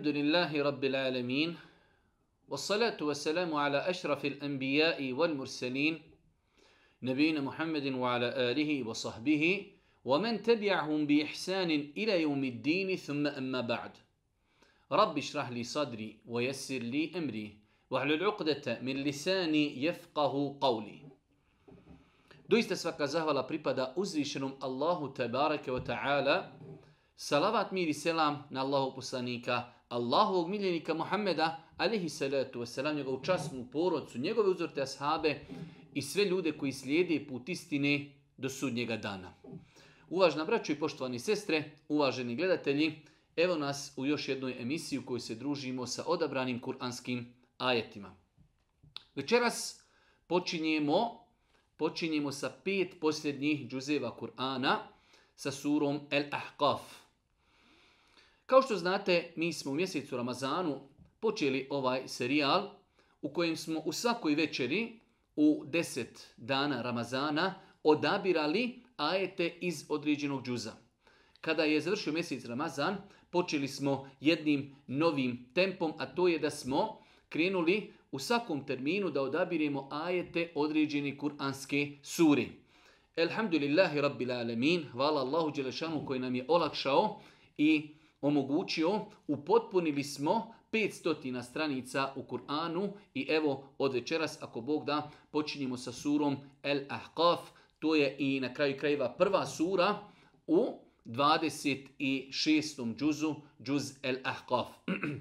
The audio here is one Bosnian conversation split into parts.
الحمد لله رب العالمين والصلاة والسلام على أشرف الأنبياء والمرسلين نبينا محمد وعلى آله وصحبه ومن تبعهم بإحسان إلى يوم الدين ثم أما بعد رب اشرح لي صدري ويسر لي أمري وعلى العقدة من لساني يفقه قولي Doista svaka زهوالا بريبادا uzvišenom الله تبارك وتعالى salavat mir i selam na Allahu poslanika, Allahovog miljenika Muhammeda, alihi salatu wasalam, njegovu časnu porodcu, njegove uzorte ashabe i sve ljude koji slijede put istine do sudnjega dana. Uvažna braćo i poštovani sestre, uvaženi gledatelji, evo nas u još jednoj emisiji u kojoj se družimo sa odabranim kuranskim ajetima. Večeras počinjemo, počinjemo sa pet posljednjih džuzeva Kur'ana sa surom El Ahqaf. Kao što znate, mi smo u mjesecu Ramazanu počeli ovaj serijal u kojem smo u svakoj večeri u deset dana Ramazana odabirali ajete iz određenog džuza. Kada je završio mjesec Ramazan, počeli smo jednim novim tempom, a to je da smo krenuli u svakom terminu da odabiremo ajete određeni kuranske suri. Elhamdulillahi rabbil alemin, hvala Allahu Đelešanu koji nam je olakšao i omogućio, upotpunili smo 500 stranica u Kur'anu i evo od večeras, ako Bog da, počinjemo sa surom El Ahqaf. To je i na kraju krajeva prva sura u 26. džuzu, džuz El Ahqaf.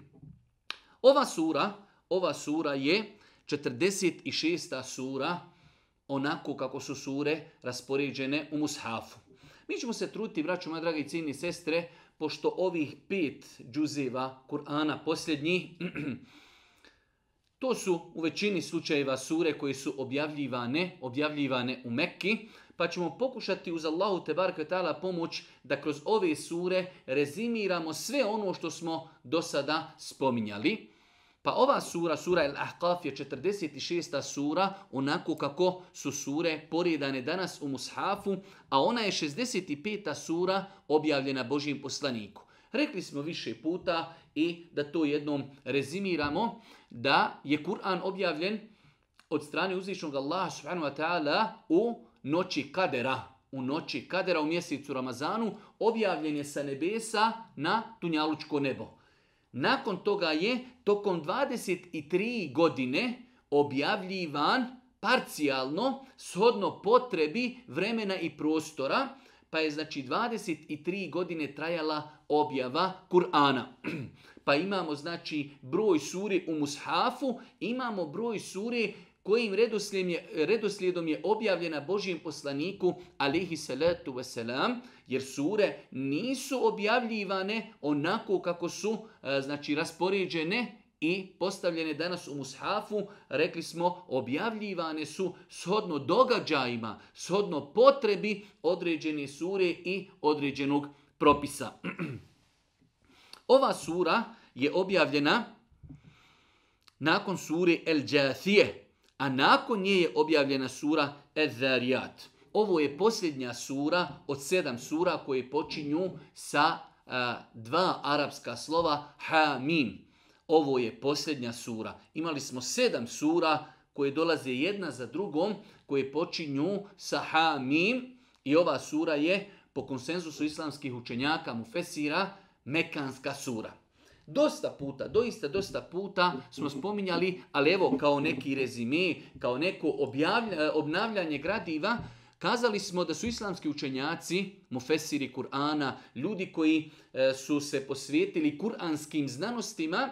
ova sura, ova sura je 46. sura onako kako su sure raspoređene u mushafu. Mi ćemo se truditi, vraćamo, dragi cijeni sestre, pošto ovih pet džuzeva Kur'ana posljednji, to su u većini slučajeva sure koje su objavljivane, objavljivane u Mekki, pa ćemo pokušati uz Allahu te pomoć da kroz ove sure rezimiramo sve ono što smo do sada spominjali. Pa ova sura, sura El Ahqaf je 46. sura, onako kako su sure poredane danas u Mushafu, a ona je 65. sura objavljena Božim poslaniku. Rekli smo više puta i da to jednom rezimiramo, da je Kur'an objavljen od strane uzvišnog Allaha subhanahu wa ta'ala u noći kadera, u noći kadera u mjesecu Ramazanu, objavljen je sa nebesa na tunjalučko nebo. Nakon toga je tokom 23 godine objavljivan parcijalno shodno potrebi vremena i prostora, pa je znači 23 godine trajala objava Kur'ana. pa imamo znači broj suri u Mushafu, imamo broj suri kojim redoslijedom je, redoslijedom je objavljena Božijem poslaniku alihi salatu wasalam, jer sure nisu objavljivane onako kako su e, znači raspoređene i postavljene danas u mushafu, rekli smo, objavljivane su shodno događajima, shodno potrebi određene sure i određenog propisa. Ova sura je objavljena nakon sure El a nakon nje je objavljena sura El ovo je posljednja sura od sedam sura koje počinju sa e, dva arapska slova Hamim. Ovo je posljednja sura. Imali smo sedam sura koje dolaze jedna za drugom, koje počinju sa Hamim i ova sura je po konsenzusu islamskih učenjaka Mufesira Mekanska sura. Dosta puta, doista dosta puta smo spominjali, ali evo kao neki rezime, kao neko obnavljanje gradiva, Kazali smo da su islamski učenjaci, mufesiri Kur'ana, ljudi koji e, su se posvetili kuranskim znanostima,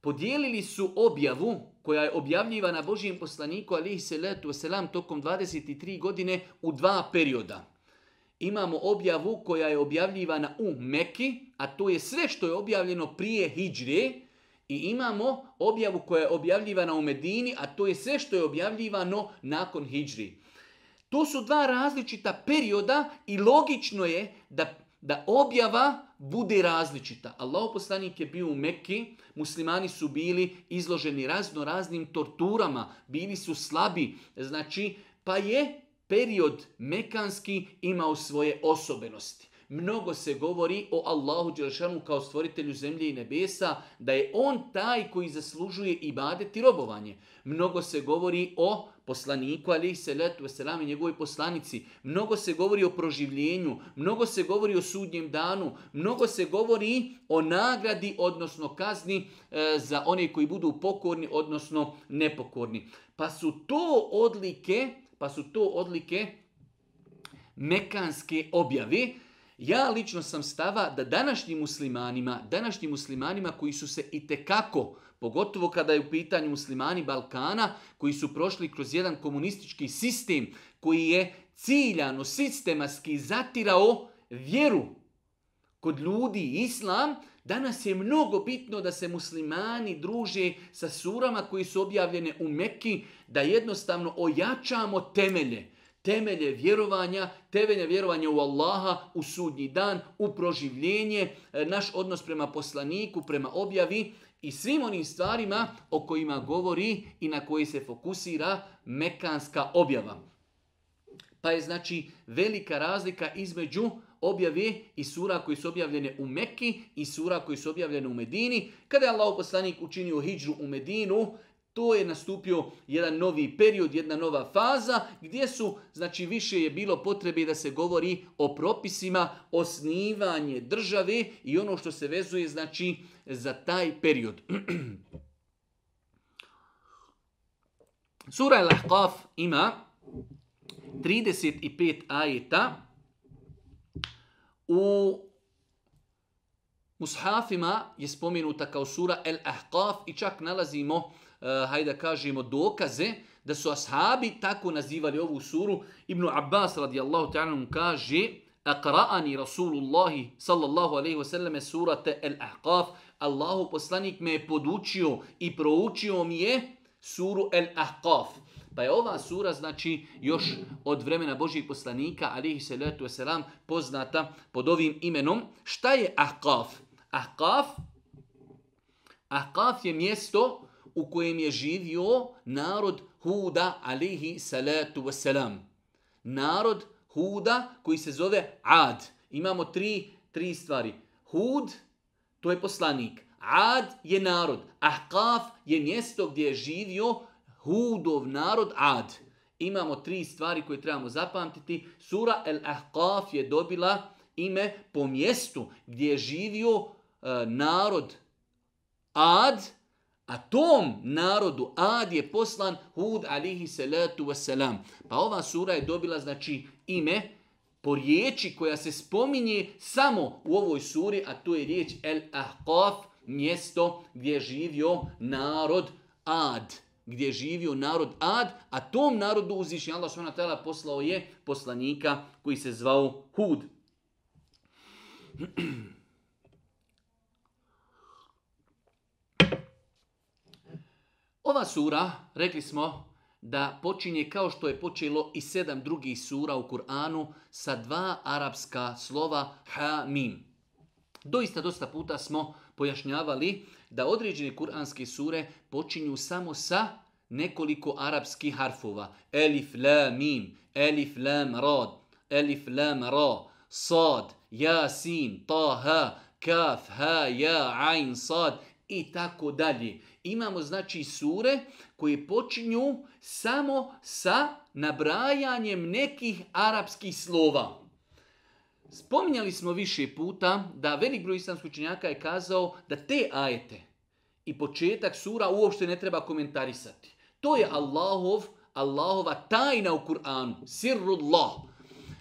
podijelili su objavu koja je objavljivana Božijem poslaniku alihi salatu selam tokom 23 godine u dva perioda. Imamo objavu koja je objavljivana u Meki, a to je sve što je objavljeno prije Hidžre, i imamo objavu koja je objavljivana u Medini, a to je sve što je objavljivano nakon Hidžri. To su dva različita perioda i logično je da, da objava bude različita. Allahu poslanik je bio u Mekki, muslimani su bili izloženi razno raznim torturama, bili su slabi, znači pa je period mekanski imao svoje osobenosti. Mnogo se govori o Allahu Đelešanu kao stvoritelju zemlje i nebesa, da je on taj koji zaslužuje i robovanje. Mnogo se govori o poslaniku Ali Selatu Veselam i njegovoj poslanici. Mnogo se govori o proživljenju, mnogo se govori o sudnjem danu, mnogo se govori o nagradi, odnosno kazni e, za one koji budu pokorni, odnosno nepokorni. Pa su to odlike, pa su to odlike mekanske objave, ja lično sam stava da današnjim muslimanima, današnjim muslimanima koji su se i tekako pogotovo kada je u pitanju muslimani Balkana koji su prošli kroz jedan komunistički sistem koji je ciljano, sistematski zatirao vjeru kod ljudi islam, danas je mnogo bitno da se muslimani druže sa surama koji su objavljene u Mekki, da jednostavno ojačamo temelje temelje vjerovanja, temelje vjerovanja u Allaha, u sudnji dan, u proživljenje, e, naš odnos prema poslaniku, prema objavi i svim onim stvarima o kojima govori i na koji se fokusira mekanska objava. Pa je znači velika razlika između objave i sura koji su objavljene u Mekki i sura koji su objavljene u Medini. Kada je Allah poslanik učinio hijđu u Medinu, to je nastupio jedan novi period, jedna nova faza gdje su, znači više je bilo potrebe da se govori o propisima, osnivanje države i ono što se vezuje znači za taj period. Sura Al-Ahqaf ima 35 ajeta. U mushafima je spomenuta kao sura El Ahqaf i čak nalazimo Eh, hajde da kažemo, dokaze da su ashabi tako nazivali ovu suru. Ibn Abbas radijallahu ta'ala kaže Aqra'ani Rasulullahi sallallahu alaihi wasallam surate Al-Ahqaf. Allahu poslanik me je podučio i proučio mi je suru Al-Ahqaf. Pa je ova sura, znači, još od vremena Božih poslanika, alihi salatu wasalam, poznata pod ovim imenom. Šta je Ahqaf? Ahqaf, Ahqaf je mjesto u kojem je živio narod Huda alihi salatu wasalam. Narod Huda koji se zove Ad. Imamo tri, tri stvari. Hud, to je poslanik. Ad je narod. Ahkaf je mjesto gdje je živio Hudov narod Ad. Imamo tri stvari koje trebamo zapamtiti. Sura El Ahkaf je dobila ime po mjestu gdje je živio e, narod Ad, a tom narodu Ad je poslan Hud alihi salatu wasalam. Pa ova sura je dobila znači ime po riječi koja se spominje samo u ovoj suri, a to je riječ El Ahqaf, mjesto gdje je živio narod Ad. Gdje je živio narod Ad, a tom narodu uzvišnji Allah s.w.t. poslao je poslanika koji se zvao Hud. Ova sura, rekli smo, da počinje kao što je počelo i sedam drugih sura u Kur'anu sa dva arapska slova ha-mim. Doista dosta puta smo pojašnjavali da određene kuranske sure počinju samo sa nekoliko arapskih harfova. Elif, la, mim, elif, lam, rad, elif, lam, ra, sad, ta, ha, kaf, ha, ja, ain sad i tako dalje. Imamo znači sure koje počinju samo sa nabrajanjem nekih arapskih slova. Spominjali smo više puta da velik broj islamskih učenjaka je kazao da te ajete i početak sura uopšte ne treba komentarisati. To je Allahov, Allahova tajna u Kur'anu, sirrullah.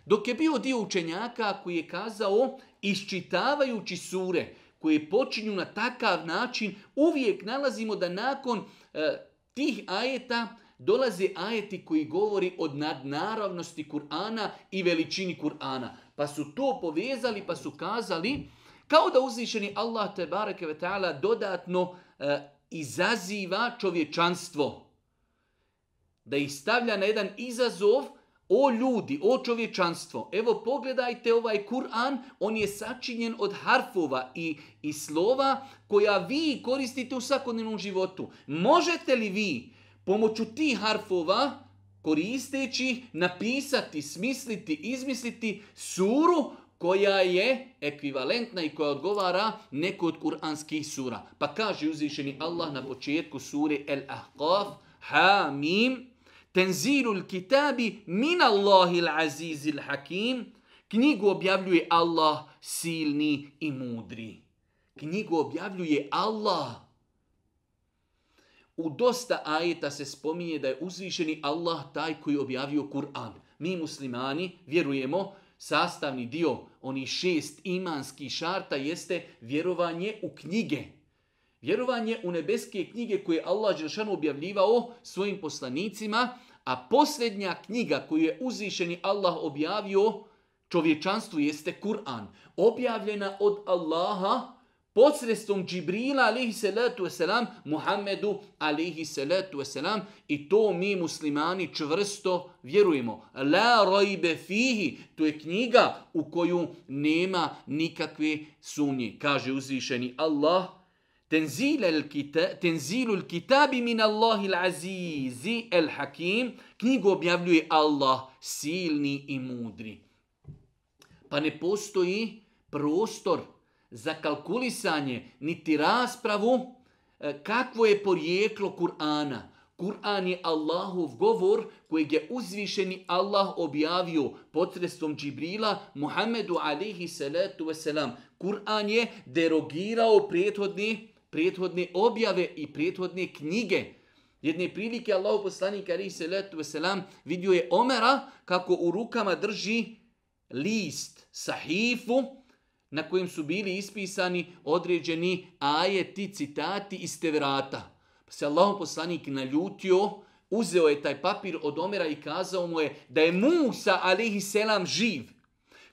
Dok je bio dio učenjaka koji je kazao, iščitavajući sure, koje počinju na takav način, uvijek nalazimo da nakon e, tih ajeta dolaze ajeti koji govori od nadnaravnosti Kur'ana i veličini Kur'ana. Pa su to povezali, pa su kazali, kao da uzvišeni Allah te bareke ve taala dodatno e, izaziva čovječanstvo da ih stavlja na jedan izazov o ljudi, o čovječanstvo, evo pogledajte ovaj Kur'an, on je sačinjen od harfova i, i slova koja vi koristite u svakodnevnom životu. Možete li vi pomoću tih harfova, koristeći, napisati, smisliti, izmisliti suru koja je ekvivalentna i koja odgovara neko od kuranskih sura. Pa kaže uzvišeni Allah na početku sure El Ahqaf, mim. Tenzilul kitabi min Allahil azizil hakim. Knjigu objavljuje Allah silni i mudri. Knjigu objavljuje Allah. U dosta ajeta se spominje da je uzvišeni Allah taj koji objavio Kur'an. Mi muslimani vjerujemo sastavni dio oni šest imanskih šarta jeste vjerovanje u knjige. Vjerovanje u nebeske knjige koje je Allah Đelšanu objavljivao svojim poslanicima, a posljednja knjiga koju je uzvišeni Allah objavio čovječanstvu jeste Kur'an. Objavljena od Allaha podsredstvom Džibrila alihi salatu wasalam, Muhammedu alihi salatu wasalam i to mi muslimani čvrsto vjerujemo. La rojbe fihi, to je knjiga u koju nema nikakve sumnje, kaže uzvišeni Allah Tenzil kitabimin tenzilu kitabi Allahil azizi el hakim. Knjigu objavljuje Allah, silni i mudri. Pa ne postoji prostor za kalkulisanje, niti raspravu e, kakvo je porijeklo Kur'ana. Kur'an je Allahov govor kojeg je uzvišeni Allah objavio potresom Džibrila Muhammedu alaihi salatu wasalam. Kur'an je derogirao prethodni prethodne objave i prethodne knjige. Jedne prilike Allahu poslanik ali se letu selam vidio je Omera kako u rukama drži list, sahifu, na kojem su bili ispisani određeni ajeti, citati iz Tevrata. Pa se Allahu poslanik naljutio, uzeo je taj papir od Omera i kazao mu je da je Musa i selam živ,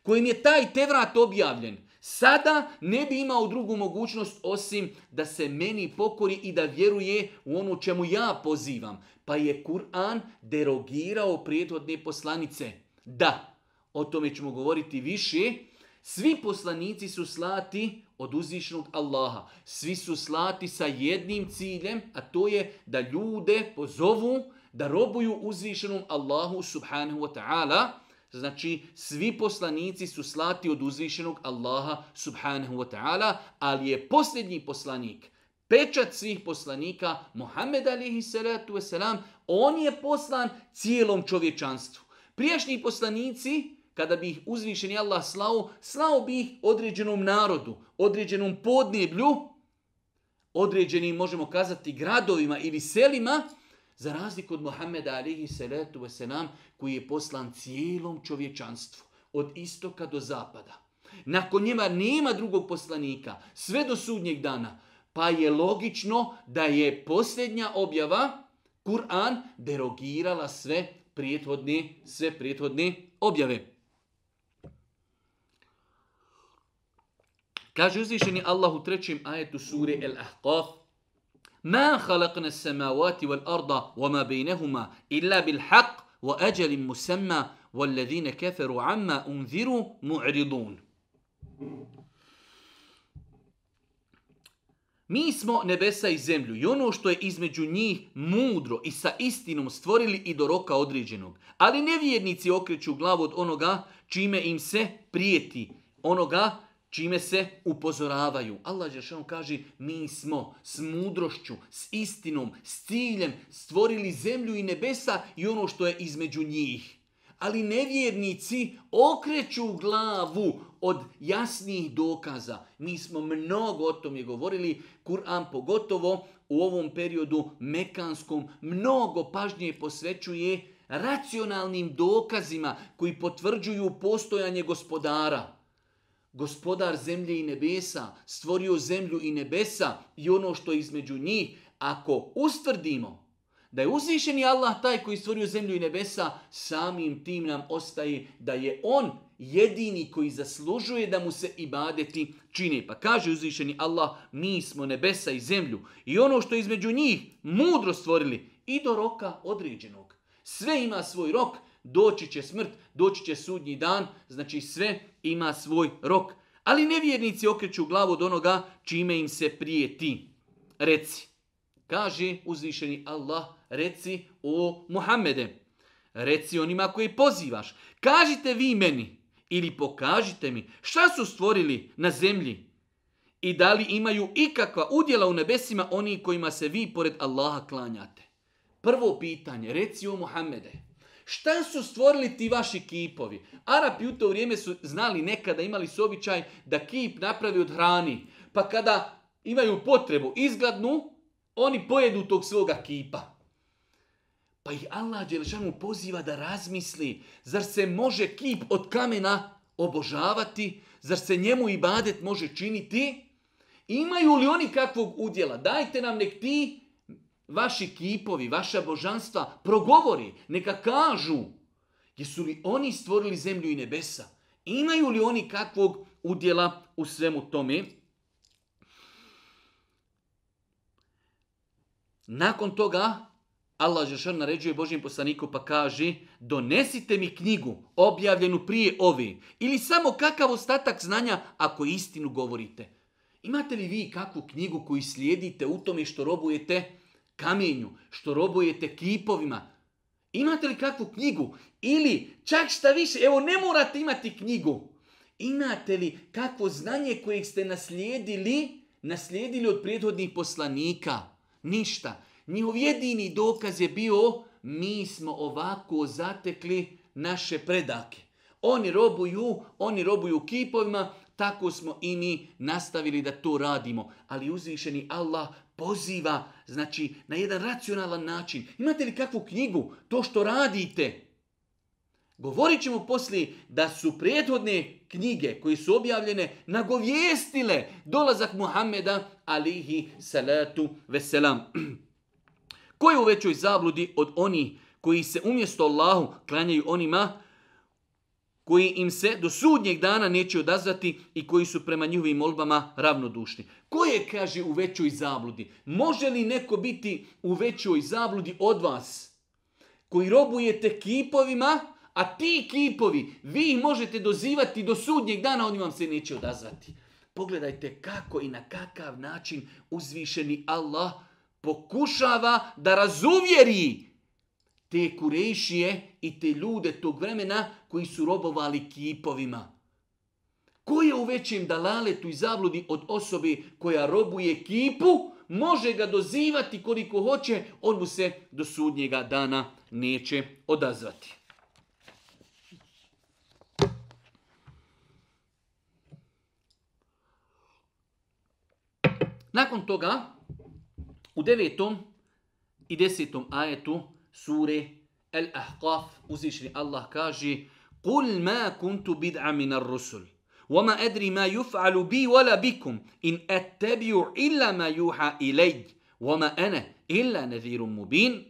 kojim je taj Tevrat objavljen. Sada ne bi imao drugu mogućnost osim da se meni pokori i da vjeruje u ono čemu ja pozivam. Pa je Kur'an derogirao prijetvodne poslanice. Da, o tome ćemo govoriti više. Svi poslanici su slati od uzvišnog Allaha. Svi su slati sa jednim ciljem, a to je da ljude pozovu da robuju uzvišenom Allahu subhanahu wa ta'ala Znači, svi poslanici su slati od uzvišenog Allaha subhanahu wa ta'ala, ali je posljednji poslanik, pečat svih poslanika, Muhammed alihi salatu wasalam, on je poslan cijelom čovječanstvu. Prijašnji poslanici, kada bi ih uzvišeni Allah slao, slao bi ih određenom narodu, određenom podneblju, određenim, možemo kazati, gradovima ili selima, za razliku od Mohameda alihi salatu koji je poslan cijelom čovječanstvu, od istoka do zapada. Nakon njima nema drugog poslanika, sve do sudnjeg dana. Pa je logično da je posljednja objava, Kur'an, derogirala sve prijethodne, sve prijethodne objave. Kaže uzvišeni Allah u trećem ajetu sure El Ahqaf, Ma halakne samawati wal arda wa ma bejnehuma illa bil haqq wa eđelim wal والذين كفروا عما أنذروا معرضون Mi smo nebesa i zemlju i ono što je između njih mudro i sa istinom stvorili i do roka određenog. Ali nevjernici okreću glavu od onoga čime im se prijeti, onoga Čime se upozoravaju. Allah Žešanu kaže mi smo s mudrošću, s istinom, s ciljem stvorili zemlju i nebesa i ono što je između njih. Ali nevjernici okreću glavu od jasnih dokaza. Mi smo mnogo o tom je govorili, Kur'an pogotovo u ovom periodu mekanskom mnogo pažnje posvećuje racionalnim dokazima koji potvrđuju postojanje gospodara gospodar zemlje i nebesa, stvorio zemlju i nebesa i ono što je između njih, ako ustvrdimo da je uzvišeni Allah taj koji stvorio zemlju i nebesa, samim tim nam ostaje da je On jedini koji zaslužuje da mu se ibadeti čini. Pa kaže uzvišeni Allah, mi smo nebesa i zemlju i ono što je između njih mudro stvorili i do roka određenog. Sve ima svoj rok, doći će smrt, doći će sudnji dan, znači sve ima svoj rok. Ali nevjernici okreću glavu od onoga čime im se prijeti. Reci, kaže uzvišeni Allah, reci o Muhammede. Reci onima koji pozivaš, kažite vi meni ili pokažite mi šta su stvorili na zemlji i da li imaju ikakva udjela u nebesima oni kojima se vi pored Allaha klanjate. Prvo pitanje, reci o Muhammede. Šta su stvorili ti vaši kipovi? Arapi u to vrijeme su znali nekada, imali su običaj da kip napravi od hrani. Pa kada imaju potrebu izgladnu, oni pojedu tog svoga kipa. Pa i Allah Đelešanu poziva da razmisli, zar se može kip od kamena obožavati, zar se njemu i badet može činiti? Imaju li oni kakvog udjela? Dajte nam nek ti vaši kipovi, vaša božanstva progovori, neka kažu jesu li oni stvorili zemlju i nebesa? Imaju li oni kakvog udjela u svemu tome? Nakon toga Allah Žešar naređuje Božim poslaniku pa kaže donesite mi knjigu objavljenu prije ove ili samo kakav ostatak znanja ako istinu govorite. Imate li vi kakvu knjigu koju slijedite u tome što robujete? kamenju, što robujete kipovima. Imate li kakvu knjigu? Ili čak šta više, evo ne morate imati knjigu. Imate li kakvo znanje kojeg ste naslijedili, naslijedili od prethodnih poslanika? Ništa. Njihov jedini dokaz je bio mi smo ovako zatekli naše predake. Oni robuju, oni robuju kipovima, tako smo i mi nastavili da to radimo. Ali uzvišeni Allah poziva znači, na jedan racionalan način. Imate li kakvu knjigu? To što radite. Govorit ćemo poslije da su prethodne knjige koje su objavljene nagovjestile dolazak Muhammeda alihi salatu veselam. Koji u većoj zabludi od onih koji se umjesto Allahu klanjaju onima koji im se do sudnjeg dana neće odazvati i koji su prema njihovim molbama ravnodušni. Ko je, kaže, u većoj zabludi? Može li neko biti u većoj zabludi od vas? Koji robujete kipovima, a ti kipovi, vi ih možete dozivati do sudnjeg dana, oni vam se neće odazvati. Pogledajte kako i na kakav način uzvišeni Allah pokušava da razuvjeri te kurejšije i te ljude tog vremena koji su robovali kipovima. Ko je u većem dalaletu i zabludi od osobe koja robuje kipu, može ga dozivati koliko hoće, on mu se do sudnjega dana neće odazvati. Nakon toga, u devetom i desetom ajetu sure El-Ahqaf uzišli Allah kaže Kul ma kuntu bid'a ar rusul وما أدري ما يفعل wala bikum in إن أتبع إلا ما يوحى إلي وما أنا إلا نذير mubin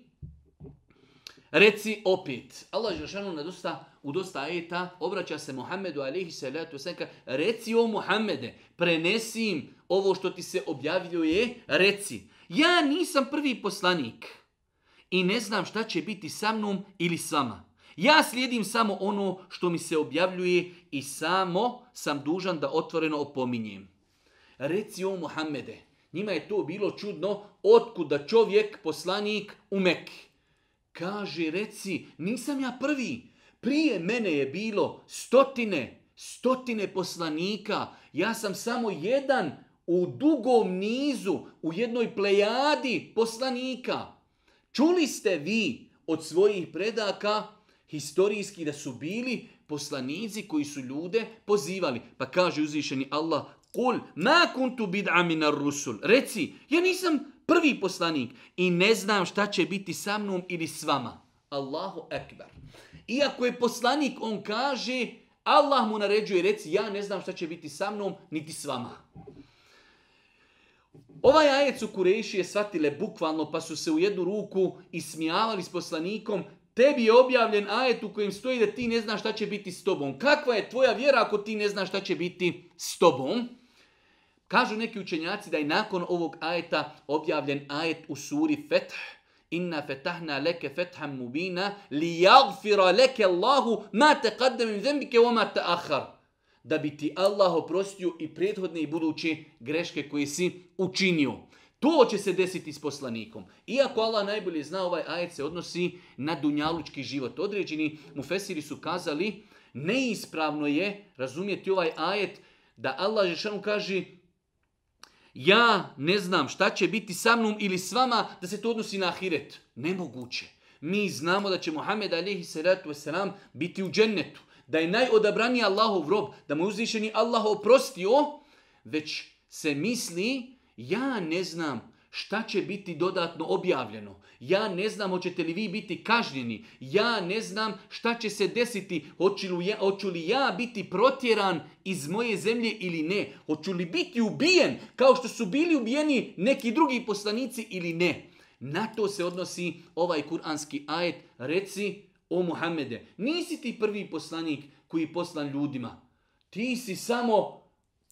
Reci opit. Allah Žešanu na dosta, u dosta ajeta obraća se Muhammedu alaihi salatu wasanka, reci o Muhammede, prenesi ovo što ti se objavljuje, reci, ja nisam prvi poslanik i ne znam šta će biti sa mnom ili sama. Ja slijedim samo ono što mi se objavljuje i samo sam dužan da otvoreno opominjem. Reci o Muhammede, njima je to bilo čudno, otkuda čovjek, poslanik u Mekke. Kaže, reci, nisam ja prvi, prije mene je bilo stotine, stotine poslanika, ja sam samo jedan u dugom nizu, u jednoj plejadi poslanika. Čuli ste vi od svojih predaka historijski da su bili poslanici koji su ljude pozivali. Pa kaže uzvišeni Allah, Kul, ma kuntu bid'a rusul. Reci, ja nisam prvi poslanik i ne znam šta će biti sa mnom ili s vama. Allahu ekber. Iako je poslanik, on kaže, Allah mu naređuje, reci, ja ne znam šta će biti sa mnom, niti s vama. Ovaj ajet su kurejšije shvatile bukvalno pa su se u jednu ruku ismijavali s poslanikom tebi je objavljen ajet u kojem stoji da ti ne znaš šta će biti s tobom. Kakva je tvoja vjera ako ti ne znaš šta će biti s tobom? Kažu neki učenjaci da je nakon ovog ajeta objavljen ajet u suri Feth. Inna fetahna leke fetham mubina li jagfira leke Allahu ma te kaddemim zembike oma ahar da bi ti Allah oprostio i prethodne i buduće greške koje si učinio. To će se desiti s poslanikom. Iako Allah najbolje zna, ovaj ajet se odnosi na dunjalučki život. Određeni mufesiri su kazali, neispravno je razumjeti ovaj ajet da Allah Žešanu kaže ja ne znam šta će biti sa mnom ili s vama da se to odnosi na ahiret. Nemoguće. Mi znamo da će Muhammed a.s. salatu biti u džennetu da je najodabraniji Allahov rob, da mu uzvišeni Allah oprostio, već se misli ja ne znam šta će biti dodatno objavljeno. Ja ne znam hoćete li vi biti kažnjeni. Ja ne znam šta će se desiti. Hoću li ja, hoću li ja biti protjeran iz moje zemlje ili ne? Hoću li biti ubijen kao što su bili ubijeni neki drugi poslanici ili ne? Na to se odnosi ovaj kuranski ajet. Reci, o Muhammede, nisi ti prvi poslanik koji je poslan ljudima. Ti si samo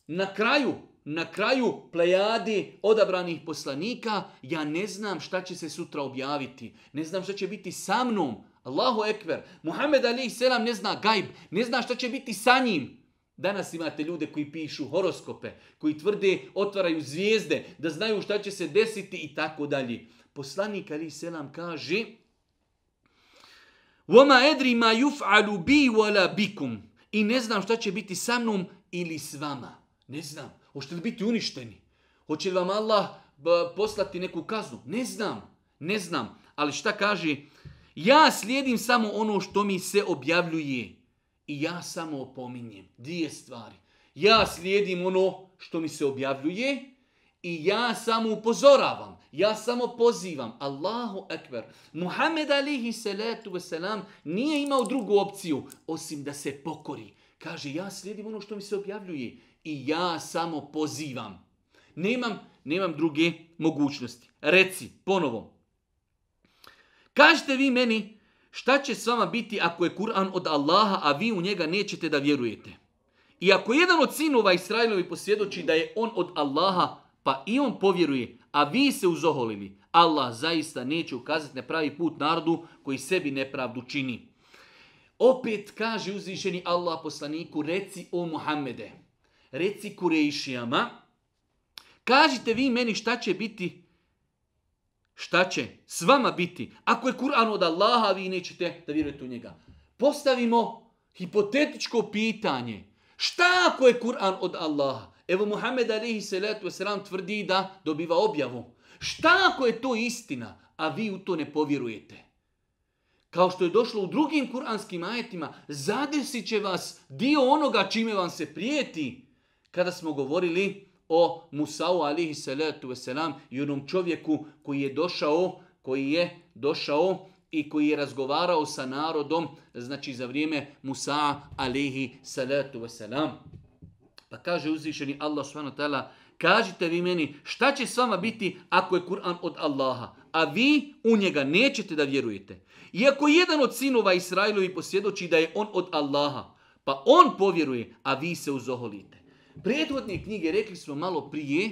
na kraju, na kraju plejadi odabranih poslanika. Ja ne znam šta će se sutra objaviti. Ne znam šta će biti sa mnom. Allahu ekver. Muhammed Ali Selam ne zna gajb. Ne zna šta će biti sa njim. Danas imate ljude koji pišu horoskope, koji tvrde, otvaraju zvijezde, da znaju šta će se desiti i tako dalje. Poslanik Ali Selam kaže, وَمَا مَا يُفْعَلُ بِي وَلَا I ne znam šta će biti sa mnom ili s vama. Ne znam. Hoćete li biti uništeni? Hoće li vam Allah poslati neku kaznu? Ne znam. Ne znam. Ali šta kaže? Ja slijedim samo ono što mi se objavljuje. I ja samo opominjem. Dvije stvari. Ja slijedim ono što mi se objavljuje i ja samo upozoravam. Ja samo pozivam, Allahu ekber. Muhammed alihi salatu wasalam nije imao drugu opciju, osim da se pokori. Kaže, ja slijedim ono što mi se objavljuje i ja samo pozivam. Nemam, nemam druge mogućnosti. Reci, ponovo. Kažete vi meni, šta će s vama biti ako je Kur'an od Allaha, a vi u njega nećete da vjerujete? I ako jedan od sinova Israilovi posvjedoči da je on od Allaha, pa i on povjeruje, a vi se uzoholili, Allah zaista neće ukazati na pravi put narodu koji sebi nepravdu čini. Opet kaže uzvišeni Allah poslaniku, reci o Muhammede, reci Kurejšijama, kažite vi meni šta će biti, šta će s vama biti, ako je Kur'an od Allaha, vi nećete da vjerujete u njega. Postavimo hipotetičko pitanje, šta ako je Kur'an od Allaha? Evo Muhammed alihi salatu wasalam tvrdi da dobiva objavu. Šta ako je to istina, a vi u to ne povjerujete? Kao što je došlo u drugim kuranskim ajetima, zadesit će vas dio onoga čime vam se prijeti. Kada smo govorili o Musau alihi salatu wasalam i onom čovjeku koji je došao, koji je došao i koji je razgovarao sa narodom, znači za vrijeme Musa alihi salatu wasalam. Pa kaže uzvišeni Allah subhanahu kažite vi meni šta će s vama biti ako je Kur'an od Allaha, a vi u njega nećete da vjerujete. Iako jedan od sinova Israilovi posvjedoči da je on od Allaha, pa on povjeruje, a vi se uzoholite. Prethodne knjige, rekli smo malo prije,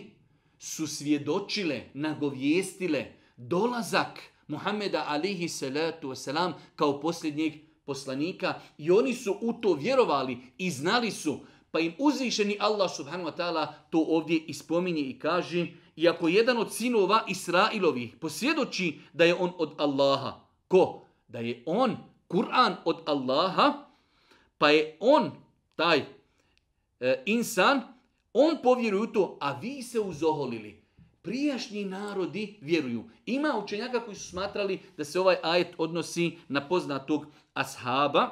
su svjedočile, nagovjestile, dolazak Muhammeda alihi salatu wasalam kao posljednjeg poslanika i oni su u to vjerovali i znali su pa im uzvišeni Allah subhanahu wa ta'ala to ovdje ispominje i kaže i ako jedan od sinova Israilovi posvjedoči da je on od Allaha. Ko? Da je on, Kur'an od Allaha, pa je on, taj e, insan, on povjeruju to, a vi se uzoholili. Prijašnji narodi vjeruju. Ima učenjaka koji su smatrali da se ovaj ajet odnosi na poznatog ashaba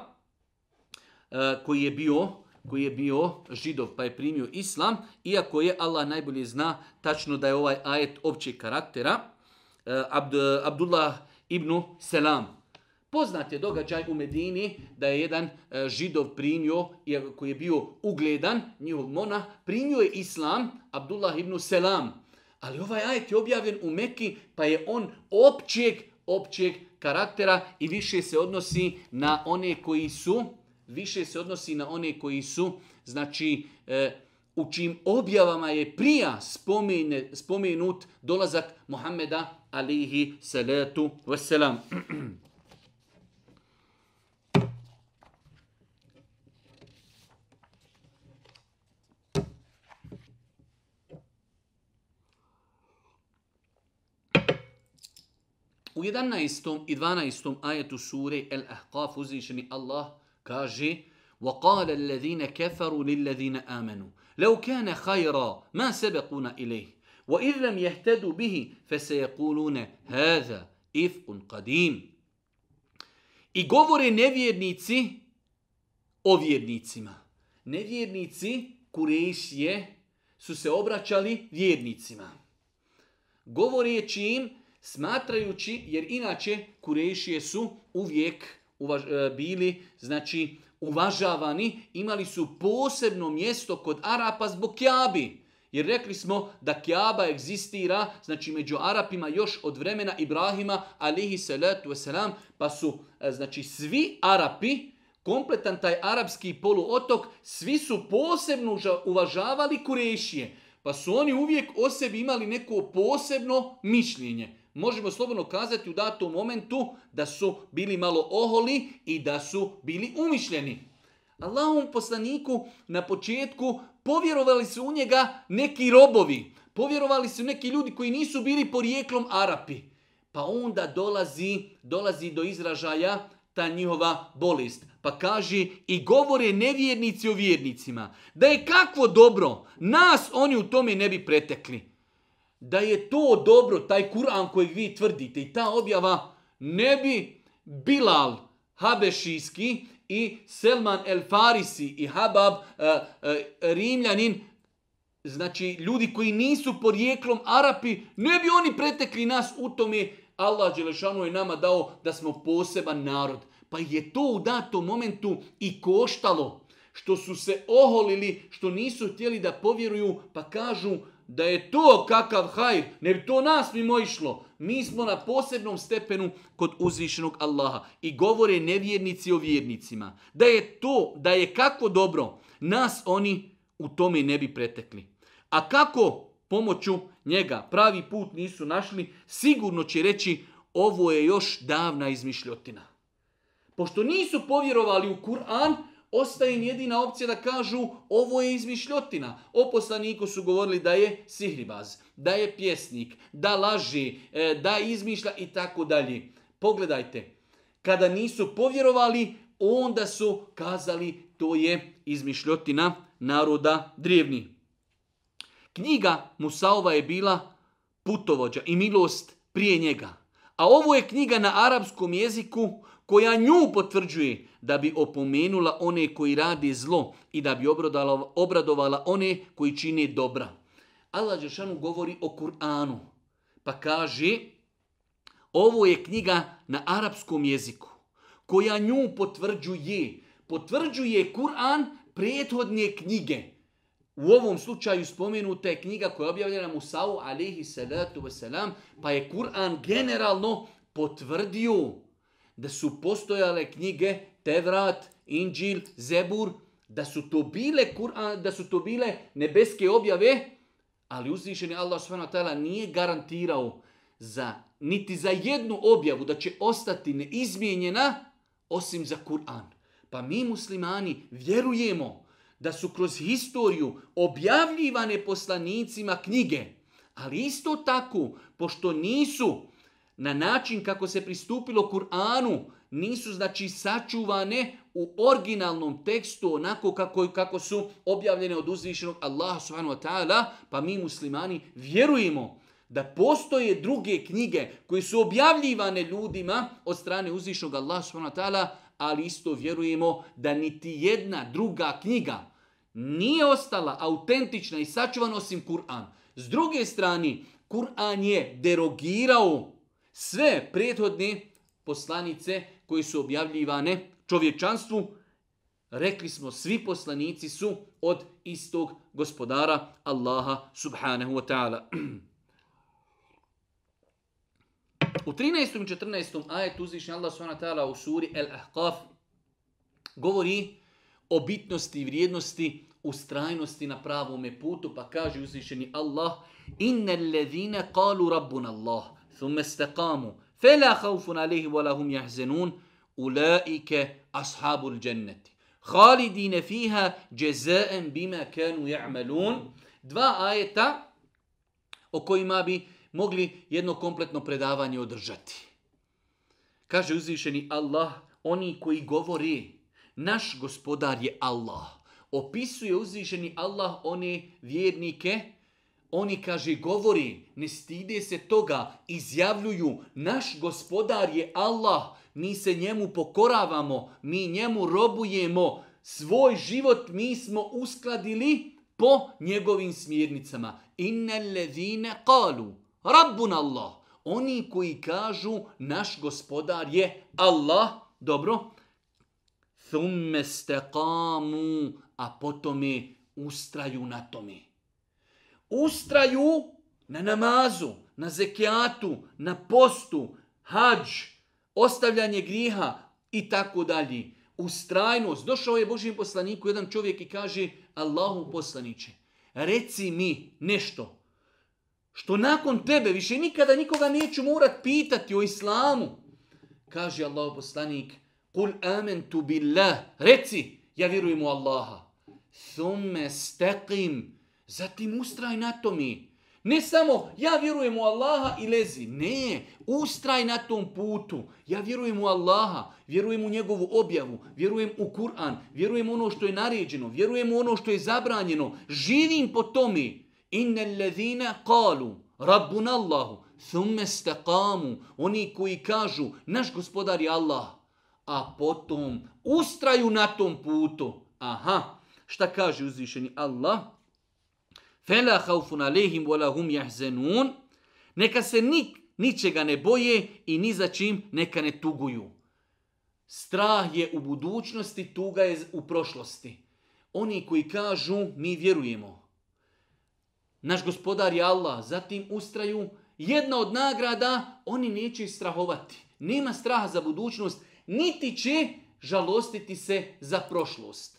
e, koji je bio koji je bio židov pa je primio islam, iako je Allah najbolje zna tačno da je ovaj ajet općeg karaktera, e, Abd, Abdullah ibn Selam. Poznat je događaj u Medini da je jedan e, židov primio, koji je bio ugledan, njihov mona, primio je islam Abdullah ibn Selam. Ali ovaj ajet je objavljen u Meki pa je on općeg, općeg karaktera i više se odnosi na one koji su više se odnosi na one koji su, znači, e, u čim objavama je prija spomenut dolazak Muhammeda alihi salatu wasalam. U 11. i 12. ajetu sure El-Ahqaf uzvišeni Allah Kaže, وقال الذين كفروا للذين آمنوا لو كان خيرا ما سبقونا إليه وَإِذْ لم يهتدوا به فسيقولون هذا إفق قديم I govore nevjernici o vjernicima. Nevjernici, Kurešije su se obraćali vjernicima. Govoreći im, smatrajući, jer inače kurejšije su uvijek uvaž, e, bili znači uvažavani, imali su posebno mjesto kod Arapa zbog Kjabi. Jer rekli smo da Kjaba egzistira, znači među Arapima još od vremena Ibrahima, alihi salatu wasalam, pa su e, znači svi Arapi, kompletan taj arapski poluotok, svi su posebno uvažavali Kurešije. Pa su oni uvijek o sebi imali neko posebno mišljenje možemo slobodno kazati u datom momentu da su bili malo oholi i da su bili umišljeni. Allahom poslaniku na početku povjerovali su u njega neki robovi, povjerovali su neki ljudi koji nisu bili porijeklom Arapi. Pa onda dolazi, dolazi do izražaja ta njihova bolest. Pa kaže i govore nevjernici o vjernicima da je kakvo dobro nas oni u tome ne bi pretekli da je to dobro, taj Kur'an kojeg vi tvrdite i ta objava, ne bi Bilal Habešijski i Selman El Farisi i Habab e, e, Rimljanin, znači ljudi koji nisu porijeklom Arapi, ne bi oni pretekli nas u tome. Allah Đelešanu je nama dao da smo poseban narod. Pa je to u datom momentu i koštalo što su se oholili, što nisu htjeli da povjeruju, pa kažu da je to kakav hajr, ne bi to nas mimo išlo. Mi smo na posebnom stepenu kod uzvišenog Allaha i govore nevjernici o vjernicima. Da je to, da je kako dobro, nas oni u tome ne bi pretekli. A kako pomoću njega pravi put nisu našli, sigurno će reći ovo je još davna izmišljotina. Pošto nisu povjerovali u Kur'an, ostaje im jedina opcija da kažu ovo je izmišljotina. O poslaniku su govorili da je sihribaz, da je pjesnik, da laži, e, da izmišlja i tako dalje. Pogledajte, kada nisu povjerovali, onda su kazali to je izmišljotina naroda drevni. Knjiga Musaova je bila putovođa i milost prije njega. A ovo je knjiga na arapskom jeziku koja nju potvrđuje da bi opomenula one koji radi zlo i da bi obradovala one koji čine dobra. Allah Đešanu govori o Kur'anu pa kaže ovo je knjiga na arapskom jeziku koja nju potvrđuje. Potvrđuje Kur'an prethodne knjige. U ovom slučaju spomenuta je knjiga koja je objavljena Musa'u alaihi salatu wasalam, pa je Kur'an generalno potvrdio da su postojale knjige Tevrat, Inđil, Zebur, da su to bile, da su to bile nebeske objave, ali uzvišeni Allah Tela nije garantirao za niti za jednu objavu da će ostati neizmijenjena osim za Kur'an. Pa mi muslimani vjerujemo da su kroz historiju objavljivane poslanicima knjige, ali isto tako, pošto nisu na način kako se pristupilo Kur'anu nisu znači sačuvane u originalnom tekstu onako kako, kako su objavljene od uzvišenog Allaha subhanahu wa ta'ala, pa mi muslimani vjerujemo da postoje druge knjige koje su objavljivane ljudima od strane uzvišenog Allaha subhanahu wa ta'ala, ali isto vjerujemo da niti jedna druga knjiga nije ostala autentična i sačuvana osim Kur'an. S druge strane, Kur'an je derogirao sve prethodne poslanice koji su objavljivane čovječanstvu, rekli smo svi poslanici su od istog gospodara Allaha subhanahu wa ta'ala. U 13. i 14. ajetu uzvišnji Allah subhanahu wa ta'ala u suri ahqaf govori o bitnosti vrijednosti ustrajnosti na pravome putu, pa kaže uzvišeni Allah Inna allazina qalu rabbuna Allah ثم استقاموا فلا خوف عليهم ولا هم يحزنون أولئك أصحاب الجنة خالدين فيها جزاء بما كانوا يعملون dva ajeta o kojima bi mogli jedno kompletno predavanje održati. Kaže uzvišeni Allah, oni koji govori, naš gospodar je Allah. Opisuje uzvišeni Allah one vjernike oni, kaže, govori, ne stide se toga, izjavljuju, naš gospodar je Allah, mi se njemu pokoravamo, mi njemu robujemo, svoj život mi smo uskladili po njegovim smjernicama. Inne levine kalu, rabbun Allah. Oni koji kažu, naš gospodar je Allah, dobro, thumme steqamu, a potom ustraju na tome ustraju na namazu, na zekijatu, na postu, hađ, ostavljanje griha i tako dalje. Ustrajnost. Došao je Božijem poslaniku jedan čovjek i kaže Allahu poslaniće, reci mi nešto što nakon tebe više nikada nikoga neću morat pitati o islamu. Kaže Allahu poslanik, kul amen tu billah, reci, ja vjerujem u Allaha. Thumme steqim, Zatim ustraj na to mi. Ne samo ja vjerujem u Allaha i lezi. Ne, ustraj na tom putu. Ja vjerujem u Allaha, vjerujem u njegovu objavu, vjerujem u Kur'an, vjerujem u ono što je naređeno, vjerujem u ono što je zabranjeno. Živim po tome. Inne ledina kalu, rabbun Allahu, thumme stakamu. Oni koji kažu, naš gospodar je Allah. A potom ustraju na tom putu. Aha, šta kaže uzvišeni Allah? Fela haufun alehim wala hum jahzenun. Neka se ničega ne boje i ni za čim neka ne tuguju. Strah je u budućnosti, tuga je u prošlosti. Oni koji kažu mi vjerujemo. Naš gospodar je Allah, zatim ustraju. Jedna od nagrada, oni neće strahovati. Nema straha za budućnost, niti će žalostiti se za prošlost.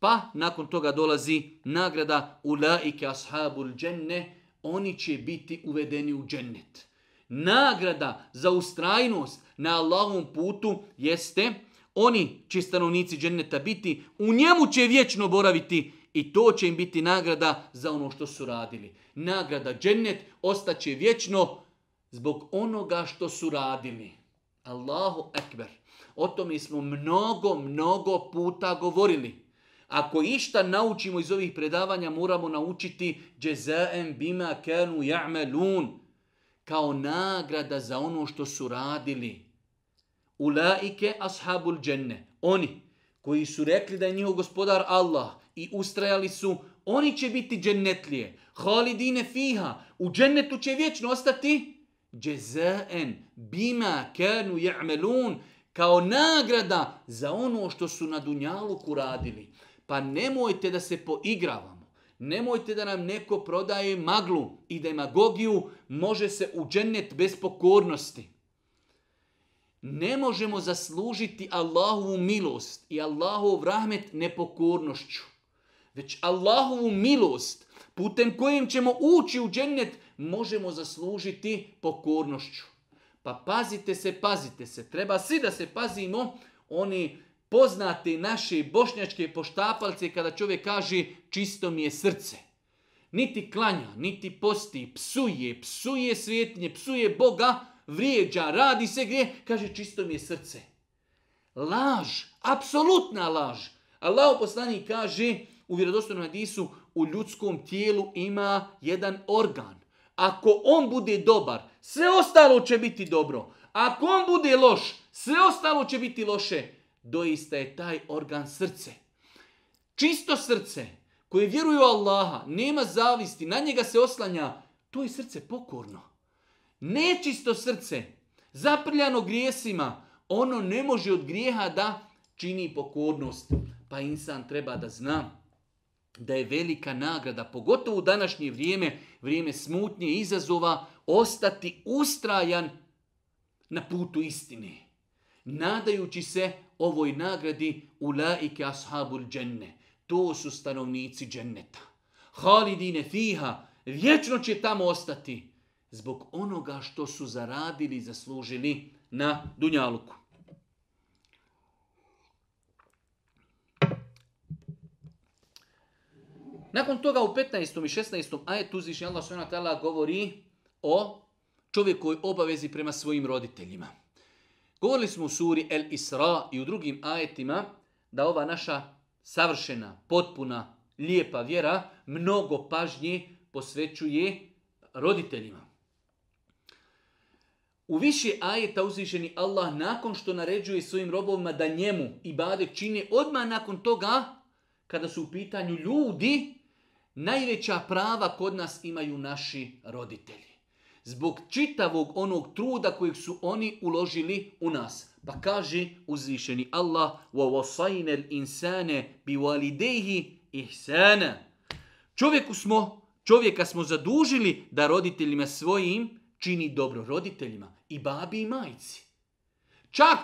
Pa nakon toga dolazi nagrada ulaike ashabul dženne, oni će biti uvedeni u džennet. Nagrada za ustrajnost na Allahovom putu jeste oni će stanovnici dženneta biti, u njemu će vječno boraviti i to će im biti nagrada za ono što su radili. Nagrada džennet ostaće vječno zbog onoga što su radili. Allahu ekber. O tome smo mnogo, mnogo puta govorili. Ako išta naučimo iz ovih predavanja, moramo naučiti džezaem bima kenu ja'melun, kao nagrada za ono što su radili. Ulaike ashabul dženne, oni koji su rekli da je njihov gospodar Allah i ustrajali su, oni će biti džennetlije. Halidine fiha, u džennetu će vječno ostati džezaen bima kenu ja'melun, kao nagrada za ono što su na Dunjaluku radili. Pa nemojte da se poigravamo. Nemojte da nam neko prodaje maglu i demagogiju može se džennet bez pokornosti. Ne možemo zaslužiti Allahovu milost i Allahov rahmet nepokornošću. Već Allahovu milost putem kojim ćemo ući u džennet možemo zaslužiti pokornošću. Pa pazite se, pazite se. Treba svi da se pazimo. Oni Poznate naše bošnjačke poštapalce kada čovjek kaže čisto mi je srce. Niti klanja, niti posti, psuje, psuje svjetnje, psuje Boga, vrijeđa, radi se gdje, kaže čisto mi je srce. Laž, apsolutna laž. Allah poslani kaže u vjerodostojnom hadisu u ljudskom tijelu ima jedan organ. Ako on bude dobar, sve ostalo će biti dobro. Ako on bude loš, sve ostalo će biti loše doista je taj organ srce. Čisto srce koje vjeruje u Allaha, nema zavisti, na njega se oslanja, to je srce pokorno. Nečisto srce, zaprljano grijesima, ono ne može od grijeha da čini pokornost. Pa insan treba da zna da je velika nagrada, pogotovo u današnje vrijeme, vrijeme smutnje izazova, ostati ustrajan na putu istine, nadajući se ovoj nagradi u ashabul dženne. To su stanovnici dženneta. Halidine fiha, vječno će tamo ostati zbog onoga što su zaradili i zaslužili na Dunjaluku. Nakon toga u 15. i 16. ajetu uzvišnji Allah govori o čovjekoj obavezi prema svojim roditeljima. Govorili smo u suri El Isra i u drugim ajetima da ova naša savršena, potpuna, lijepa vjera mnogo pažnje posvećuje roditeljima. U više ajeta uzvišeni Allah nakon što naređuje svojim robovima da njemu i bade čine, odmah nakon toga, kada su u pitanju ljudi, najveća prava kod nas imaju naši roditelji zbog čitavog onog truda kojeg su oni uložili u nas. Pa kaže uzvišeni Allah وَوَصَيْنَ الْإِنسَانَ بِوَالِدَيْهِ إِحْسَانَ Čovjeku smo, čovjeka smo zadužili da roditeljima svojim čini dobro roditeljima i babi i majci. Čak,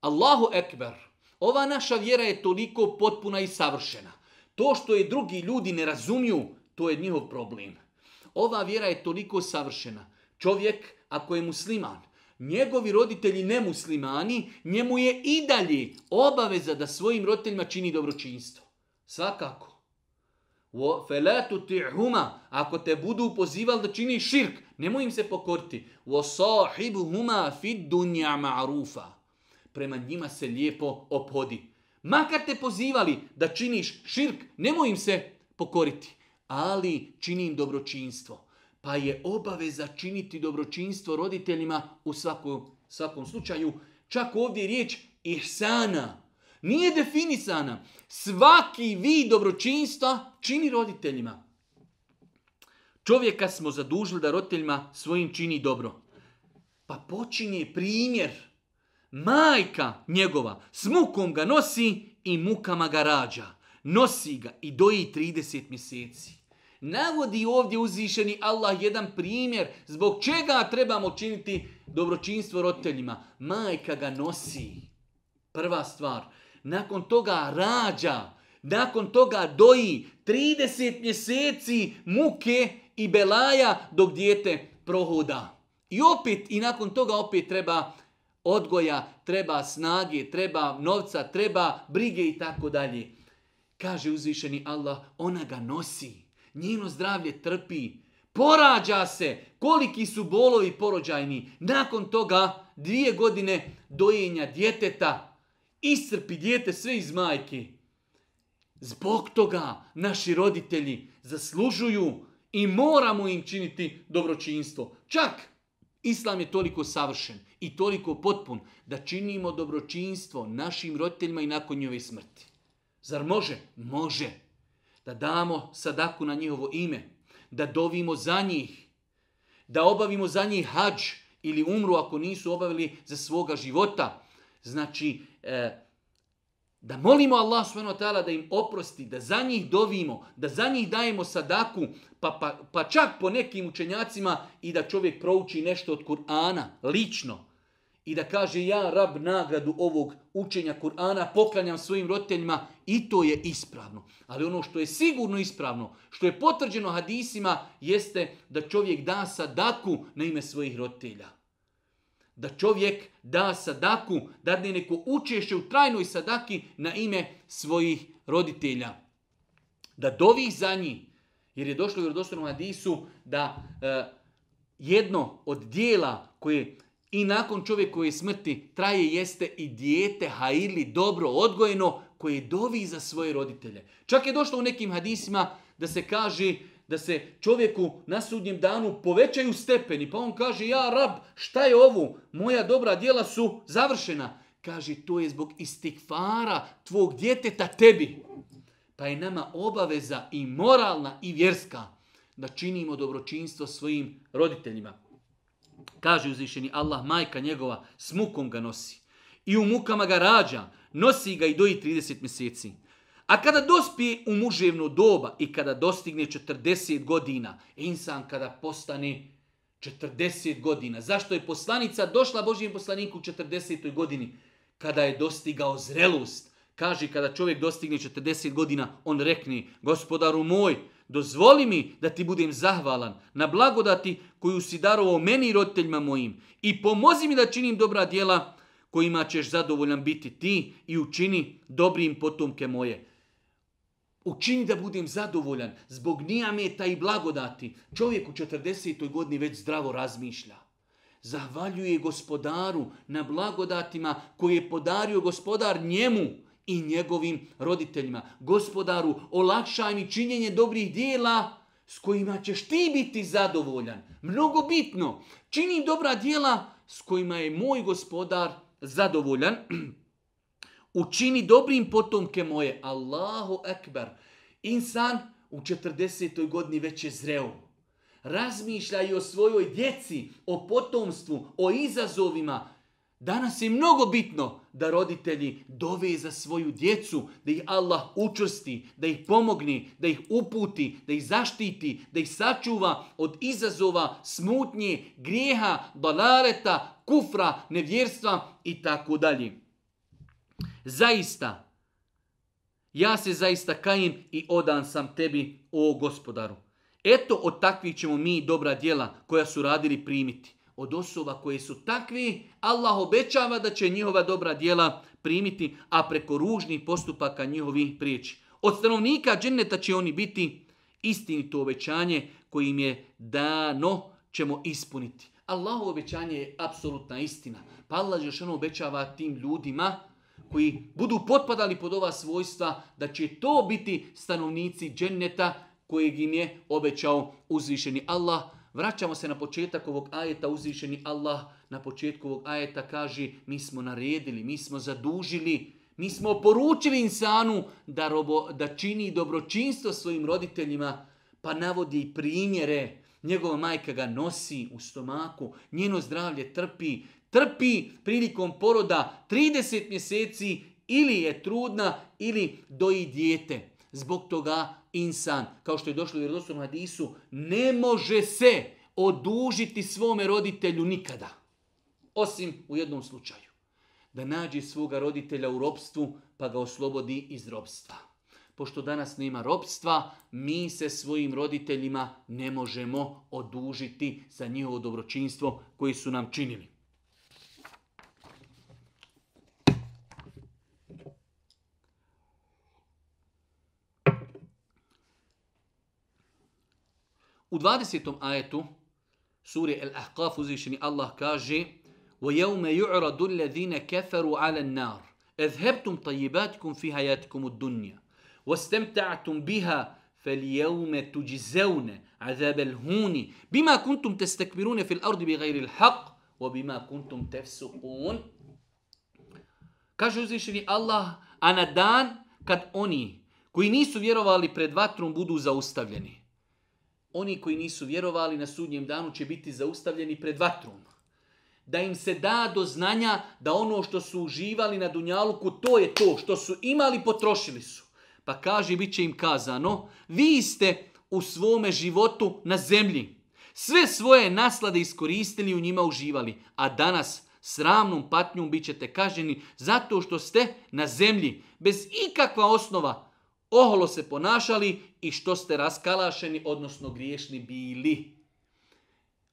Allahu Ekber, ova naša vjera je toliko potpuna i savršena. To što je drugi ljudi ne razumiju, to je njihov problem. Ova vjera je toliko savršena. Čovjek, ako je musliman, njegovi roditelji nemuslimani, njemu je i dalje obaveza da svojim roditeljima čini dobročinstvo. Svakako. huma Ako te budu pozivali da čini širk, nemoj im se pokoriti. huma, فِي مَعْرُوفَ Prema njima se lijepo opodi. Makar te pozivali da činiš širk, nemoj im se pokoriti ali činim dobročinstvo. Pa je obaveza činiti dobročinstvo roditeljima u svakom, svakom slučaju. Čak ovdje je riječ ihsana. Nije definisana. Svaki vid dobročinstva čini roditeljima. Čovjeka smo zadužili da roditeljima svojim čini dobro. Pa počinje primjer. Majka njegova s mukom ga nosi i mukama ga rađa nosi ga i doji 30 mjeseci. Navodi ovdje uzvišeni Allah jedan primjer zbog čega trebamo činiti dobročinstvo roditeljima. Majka ga nosi. Prva stvar. Nakon toga rađa. Nakon toga doji 30 mjeseci muke i belaja dok dijete prohoda. I opet, i nakon toga opet treba odgoja, treba snage, treba novca, treba brige i tako dalje. Kaže uzvišeni Allah, ona ga nosi. Njeno zdravlje trpi. Porađa se. Koliki su bolovi porođajni. Nakon toga dvije godine dojenja djeteta. Iscrpi dijete sve iz majke. Zbog toga naši roditelji zaslužuju i moramo im činiti dobročinstvo. Čak Islam je toliko savršen i toliko potpun da činimo dobročinstvo našim roditeljima i nakon njove smrti. Zar može? Može. Da damo sadaku na njihovo ime, da dovimo za njih, da obavimo za njih hađ ili umru ako nisu obavili za svoga života. Znači, e, da molimo Allah SWT da im oprosti, da za njih dovimo, da za njih dajemo sadaku, pa, pa, pa čak po nekim učenjacima i da čovjek prouči nešto od Kur'ana, lično i da kaže ja rab nagradu ovog učenja Kur'ana poklanjam svojim roditeljima i to je ispravno. Ali ono što je sigurno ispravno, što je potvrđeno hadisima, jeste da čovjek da sadaku na ime svojih roditelja. Da čovjek da sadaku, ne neko učešće u trajnoj sadaki na ime svojih roditelja. Da dovi za njih, jer je došlo u vjerodostojnom hadisu da e, jedno od dijela koje i nakon koji smrti traje jeste i dijete haili dobro odgojeno koje dovi za svoje roditelje. Čak je došlo u nekim hadisima da se kaže da se čovjeku na sudnjem danu povećaju stepeni. Pa on kaže, ja rab, šta je ovo? Moja dobra djela su završena. Kaže, to je zbog istikvara tvog djeteta tebi. Pa je nama obaveza i moralna i vjerska da činimo dobročinstvo svojim roditeljima. Kaže uzvišeni Allah, majka njegova s mukom ga nosi. I u mukama ga rađa, nosi ga i doji 30 mjeseci. A kada dospije u muževno doba i kada dostigne 40 godina, insan kada postane 40 godina. Zašto je poslanica došla Božijem poslaniku u 40. godini? Kada je dostigao zrelost. Kaže, kada čovjek dostigne 40 godina, on rekne, gospodaru moj, dozvoli mi da ti budem zahvalan na blagodati koju si darovao meni i roditeljima mojim i pomozi mi da činim dobra djela kojima ćeš zadovoljan biti ti i učini dobrim potomke moje. Učini da budem zadovoljan zbog nijameta i blagodati. Čovjek u 40. godini već zdravo razmišlja. Zahvaljuje gospodaru na blagodatima koje je podario gospodar njemu i njegovim roditeljima. Gospodaru, olakšaj mi činjenje dobrih dijela s kojima ćeš ti biti zadovoljan. Mnogo bitno, čini dobra dijela s kojima je moj gospodar zadovoljan. Učini dobrim potomke moje. Allahu ekber. Insan u 40. godini već je zreo. Razmišlja i o svojoj djeci, o potomstvu, o izazovima, Danas je mnogo bitno da roditelji dove za svoju djecu, da ih Allah učrsti, da ih pomogni, da ih uputi, da ih zaštiti, da ih sačuva od izazova, smutnje, grijeha, balareta, kufra, nevjerstva i tako dalje. Zaista, ja se zaista kajim i odan sam tebi, o gospodaru. Eto od takvih ćemo mi dobra djela koja su radili primiti od osoba koje su takvi, Allah obećava da će njihova dobra djela primiti, a preko ružnih postupaka njihovi prijeći. Od stanovnika dženneta će oni biti istinito obećanje kojim je dano ćemo ispuniti. Allah obećanje je apsolutna istina. Pa Allah ono obećava tim ljudima koji budu potpadali pod ova svojstva da će to biti stanovnici dženneta kojeg im je obećao uzvišeni Allah. Vraćamo se na početak ovog ajeta, uzvišeni Allah na početku ovog ajeta kaže mi smo naredili, mi smo zadužili, mi smo poručili insanu da, robo, da čini dobročinstvo svojim roditeljima, pa navodi primjere. Njegova majka ga nosi u stomaku, njeno zdravlje trpi, trpi prilikom poroda 30 mjeseci ili je trudna ili doji dijete. Zbog toga insan, kao što je došlo u vjerodostom hadisu, ne može se odužiti svome roditelju nikada. Osim u jednom slučaju. Da nađe svoga roditelja u robstvu pa ga oslobodi iz robstva. Pošto danas nema robstva, mi se svojim roditeljima ne možemo odužiti za njihovo dobročinstvo koji su nam činili. U 20. ajetu suri Al-Ahqaf uzvišeni Allah kaže وَيَوْمَ يُعْرَدُ الَّذِينَ كَفَرُوا عَلَى النَّارِ اذهبتم طيباتكم في حياتكم الدنيا واستمتعتم بها فاليوم تجزون عذاب الهون بما كنتم تستكبرون في الأرض بغير الحق وبما كنتم تفسقون Kaže uzvišeni Allah, a na dan kad oni koji nisu vjerovali pred vatrom budu zaustavljeni. oni koji nisu vjerovali na sudnjem danu će biti zaustavljeni pred vatrom. Da im se da do znanja da ono što su uživali na Dunjaluku, to je to što su imali, potrošili su. Pa kaže, bit će im kazano, vi ste u svome životu na zemlji. Sve svoje naslade iskoristili i u njima uživali. A danas sramnom patnjom bit ćete kažnjeni zato što ste na zemlji. Bez ikakva osnova oholo se ponašali i što ste raskalašeni, odnosno griješni bili.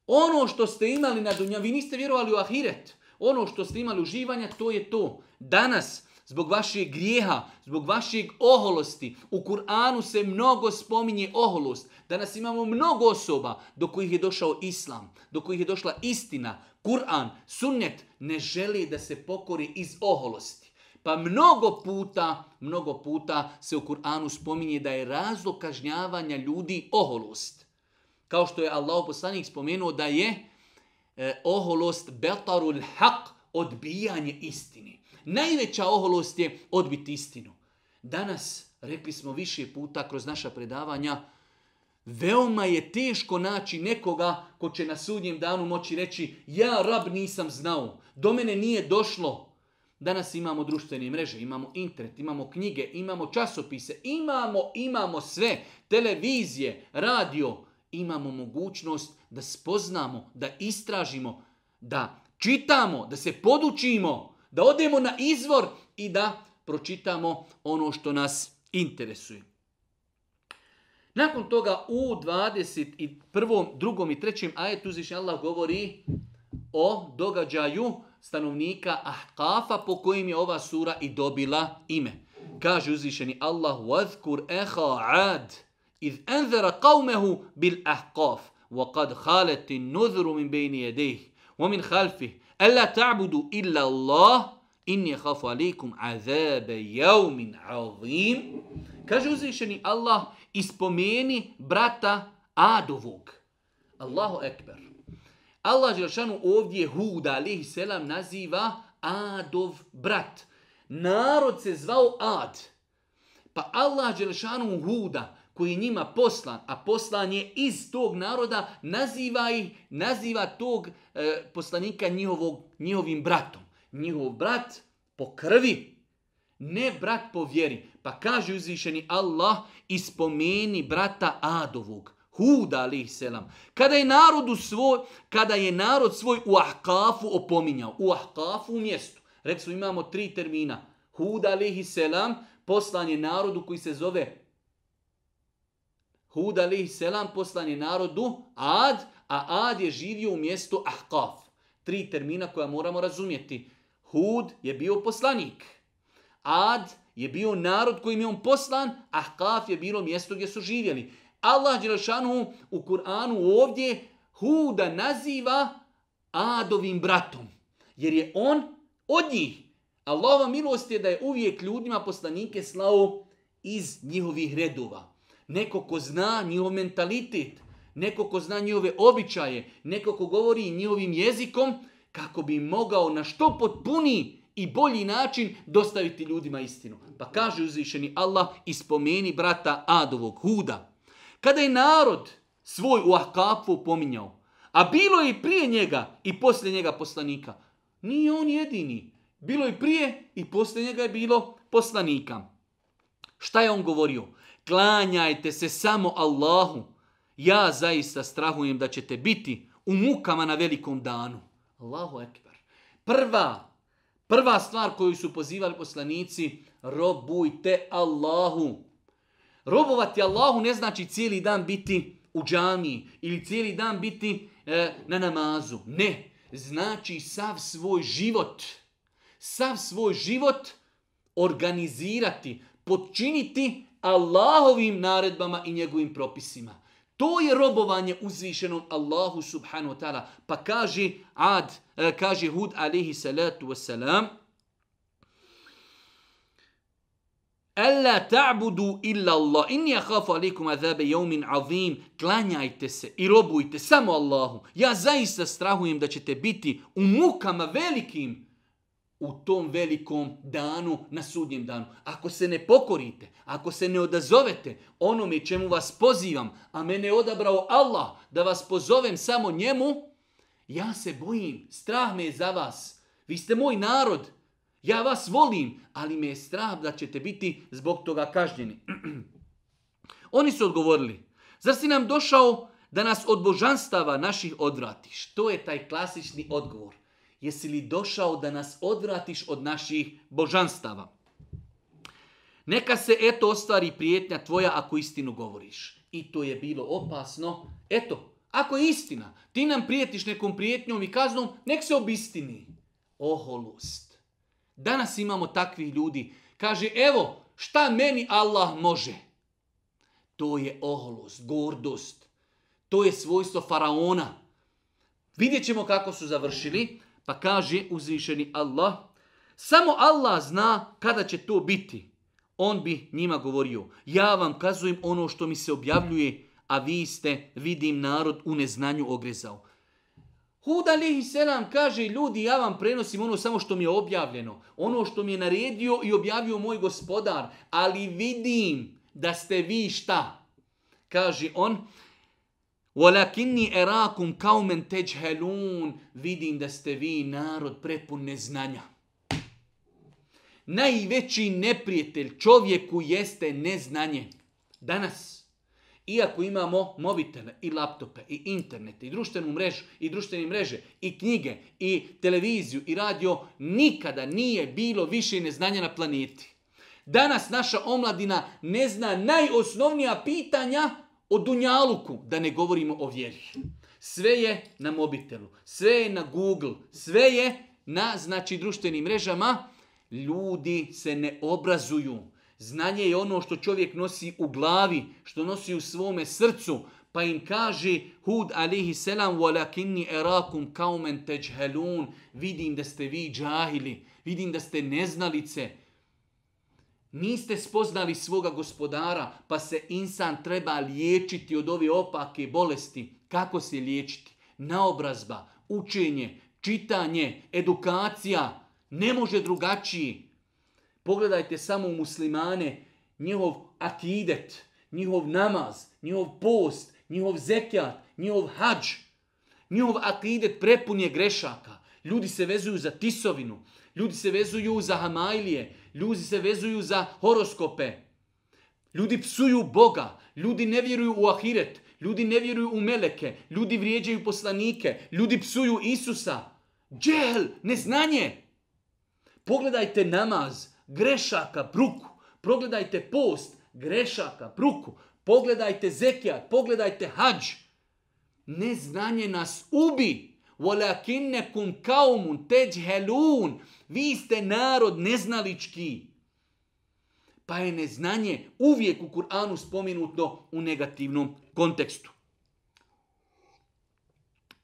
Ono što ste imali na dunja, vi niste vjerovali u ahiret, ono što ste imali uživanja, to je to. Danas, zbog vašeg grijeha, zbog vašeg oholosti. U Kur'anu se mnogo spominje oholost. Danas imamo mnogo osoba do kojih je došao islam, do kojih je došla istina, Kur'an, sunnet, ne želi da se pokori iz oholosti. Pa mnogo puta, mnogo puta se u Kur'anu spominje da je razlog kažnjavanja ljudi oholost. Kao što je Allah poslanik spomenuo da je eh, oholost betarul haq, odbijanje istine. Najveća oholost je odbiti istinu. Danas, rekli smo više puta kroz naša predavanja, veoma je teško naći nekoga ko će na sudnjem danu moći reći ja rab nisam znao, do mene nije došlo, Danas imamo društvene mreže, imamo internet, imamo knjige, imamo časopise, imamo, imamo sve, televizije, radio, imamo mogućnost da spoznamo, da istražimo, da čitamo, da se podučimo, da odemo na izvor i da pročitamo ono što nas interesuje. Nakon toga u 21. drugom i trećem ajetu uzvišnji Allah govori o događaju stanovnika Ahkafa po kojim je ova sura i dobila ime. Kaže uzvišeni Allah وَذْكُرْ Iz enzera إِذْ bil قَوْمَهُ بِالْأَحْقَافِ وَقَدْ خَالَتِ النُّذْرُ مِنْ بَيْنِ يَدَيْهِ وَمِنْ خَلْفِهِ أَلَّا تَعْبُدُوا إِلَّا اللَّهِ إِنِّي خَافُ عَلَيْكُمْ عَذَابَ يَوْمٍ عَظِيمٍ Kaže uzvišeni Allah, ispomeni brata Adovog. Allahu ekber. Allah Đelšanu ovdje Huda, alihi selam naziva Adov brat. Narod se zvao Ad. Pa Allah Đelšanu Huda koji je njima poslan, a poslan je iz tog naroda, naziva ih, naziva tog e, poslanika njihovog, njihovim bratom. Njihov brat po krvi, ne brat po vjeri. Pa kaže uzvišeni Allah, ispomeni brata Adovog. Huda alih selam. Kada je narodu svoj, kada je narod svoj u ahkafu opominjao, u ahkafu u mjestu. Rekli imamo tri termina. Huda alih selam, poslanje narodu koji se zove Hud alih selam, poslanje narodu Ad, a Ad je živio u mjestu ahkaf. Tri termina koja moramo razumjeti. Hud je bio poslanik. Ad je bio narod kojim je on poslan, a Ahkaf je bilo mjesto gdje su živjeli. Allah u Kur'anu ovdje Huda naziva Adovim bratom. Jer je on od njih. Allahova milost je da je uvijek ljudima poslanike slao iz njihovih redova. Neko ko zna njihov mentalitet, neko ko zna njihove običaje, neko ko govori njihovim jezikom, kako bi mogao na što potpuni i bolji način dostaviti ljudima istinu. Pa kaže uzvišeni Allah, spomeni brata Adovog, Huda. Kada je narod svoj u Ahkafu pominjao, a bilo je i prije njega i poslije njega poslanika, nije on jedini. Bilo je prije i poslije njega je bilo poslanika. Šta je on govorio? Klanjajte se samo Allahu. Ja zaista strahujem da ćete biti u mukama na velikom danu. Allahu ekber. Prva, prva stvar koju su pozivali poslanici, robujte Allahu. Robovati Allahu ne znači cijeli dan biti u džamiji ili cijeli dan biti e, na namazu. Ne. Znači sav svoj život, sav svoj život organizirati, podčiniti Allahovim naredbama i njegovim propisima. To je robovanje uzvišenom Allahu subhanahu wa ta'ala. Pa kaže Ad, e, kaže Hud alihi salatu wasalam, Ella ta'budu illa Allah. Inni yakhafu alaykum azabe yawmin azim. Klanjajte se i robujte samo Allahu. Ja zaista strahujem da ćete biti u mukama velikim u tom velikom danu, na sudnjem danu. Ako se ne pokorite, ako se ne odazovete onome čemu vas pozivam, a mene je odabrao Allah da vas pozovem samo njemu, ja se bojim, strah me je za vas. Vi ste moj narod, ja vas volim, ali me je strah da ćete biti zbog toga kažnjeni. Oni su odgovorili, zar si nam došao da nas od božanstava naših odvratiš? To je taj klasični odgovor. Jesi li došao da nas odvratiš od naših božanstava? Neka se eto ostvari prijetnja tvoja ako istinu govoriš. I to je bilo opasno. Eto, ako je istina, ti nam prijetiš nekom prijetnjom i kaznom, nek se obistini. Oholost. Danas imamo takvih ljudi. Kaže, evo, šta meni Allah može? To je oholost, gordost. To je svojstvo faraona. Vidjet ćemo kako su završili. Pa kaže uzvišeni Allah, samo Allah zna kada će to biti. On bi njima govorio, ja vam kazujem ono što mi se objavljuje, a vi ste, vidim, narod u neznanju ogrezao. Hud selam kaže, ljudi, ja vam prenosim ono samo što mi je objavljeno. Ono što mi je naredio i objavio moj gospodar. Ali vidim da ste vi šta? Kaže on, وَلَكِنِّي erakum kaumen تَجْهَلُونَ Vidim da ste vi narod prepun neznanja. Najveći neprijatelj čovjeku jeste neznanje. Danas, iako imamo mobitele i laptope i internet, i društvenu mrežu i društvene mreže i knjige i televiziju i radio, nikada nije bilo više neznanja na planeti. Danas naša omladina ne zna najosnovnija pitanja o Dunjaluku, da ne govorimo o vjeri. Sve je na mobitelu, sve je na Google, sve je na znači društvenim mrežama. Ljudi se ne obrazuju. Znanje je ono što čovjek nosi u glavi, što nosi u svome srcu, pa im kaže Hud alihi selam walakinni erakum kaumen teđhelun. Vidim da ste vi džahili, vidim da ste neznalice. Niste spoznali svoga gospodara, pa se insan treba liječiti od ove opake bolesti. Kako se liječiti? Naobrazba, učenje, čitanje, edukacija. Ne može drugačiji. Pogledajte samo muslimane, njihov akidet, njihov namaz, njihov post, njihov zekjat, njihov hađ. Njihov akidet prepun je grešaka. Ljudi se vezuju za tisovinu, ljudi se vezuju za hamajlije, ljudi se vezuju za horoskope. Ljudi psuju Boga, ljudi ne vjeruju u ahiret, ljudi ne vjeruju u meleke, ljudi vrijeđaju poslanike, ljudi psuju Isusa. Džehl, neznanje. Pogledajte namaz, grešaka bruku. Progledajte post, grešaka bruku. Pogledajte zekijat, pogledajte hađ. Neznanje nas ubi. nekum kaumun helun. Vi ste narod neznalički. Pa je neznanje uvijek u Kur'anu spominutno u negativnom kontekstu.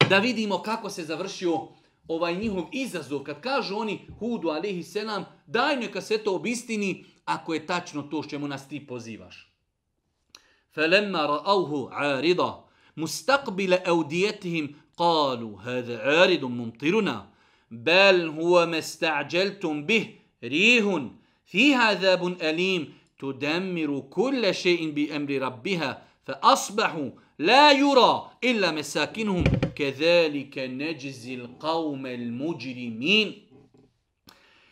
Da vidimo kako se završio ovaj njihov izazov, kad kažu oni Hudu alihi selam, daj neka se to obistini ako je tačno to što mu nas ti pozivaš. Felemma ra'auhu arida, mustaqbila eudijetihim, kalu, hada aridum mumtiruna, bel huwa mesta'đeltum bih, rihun, fiha zabun alim, tudemmiru kulle še'in bi emri rabbiha, fa فأصبحوا لا يرى إلا مساكنهم neđizil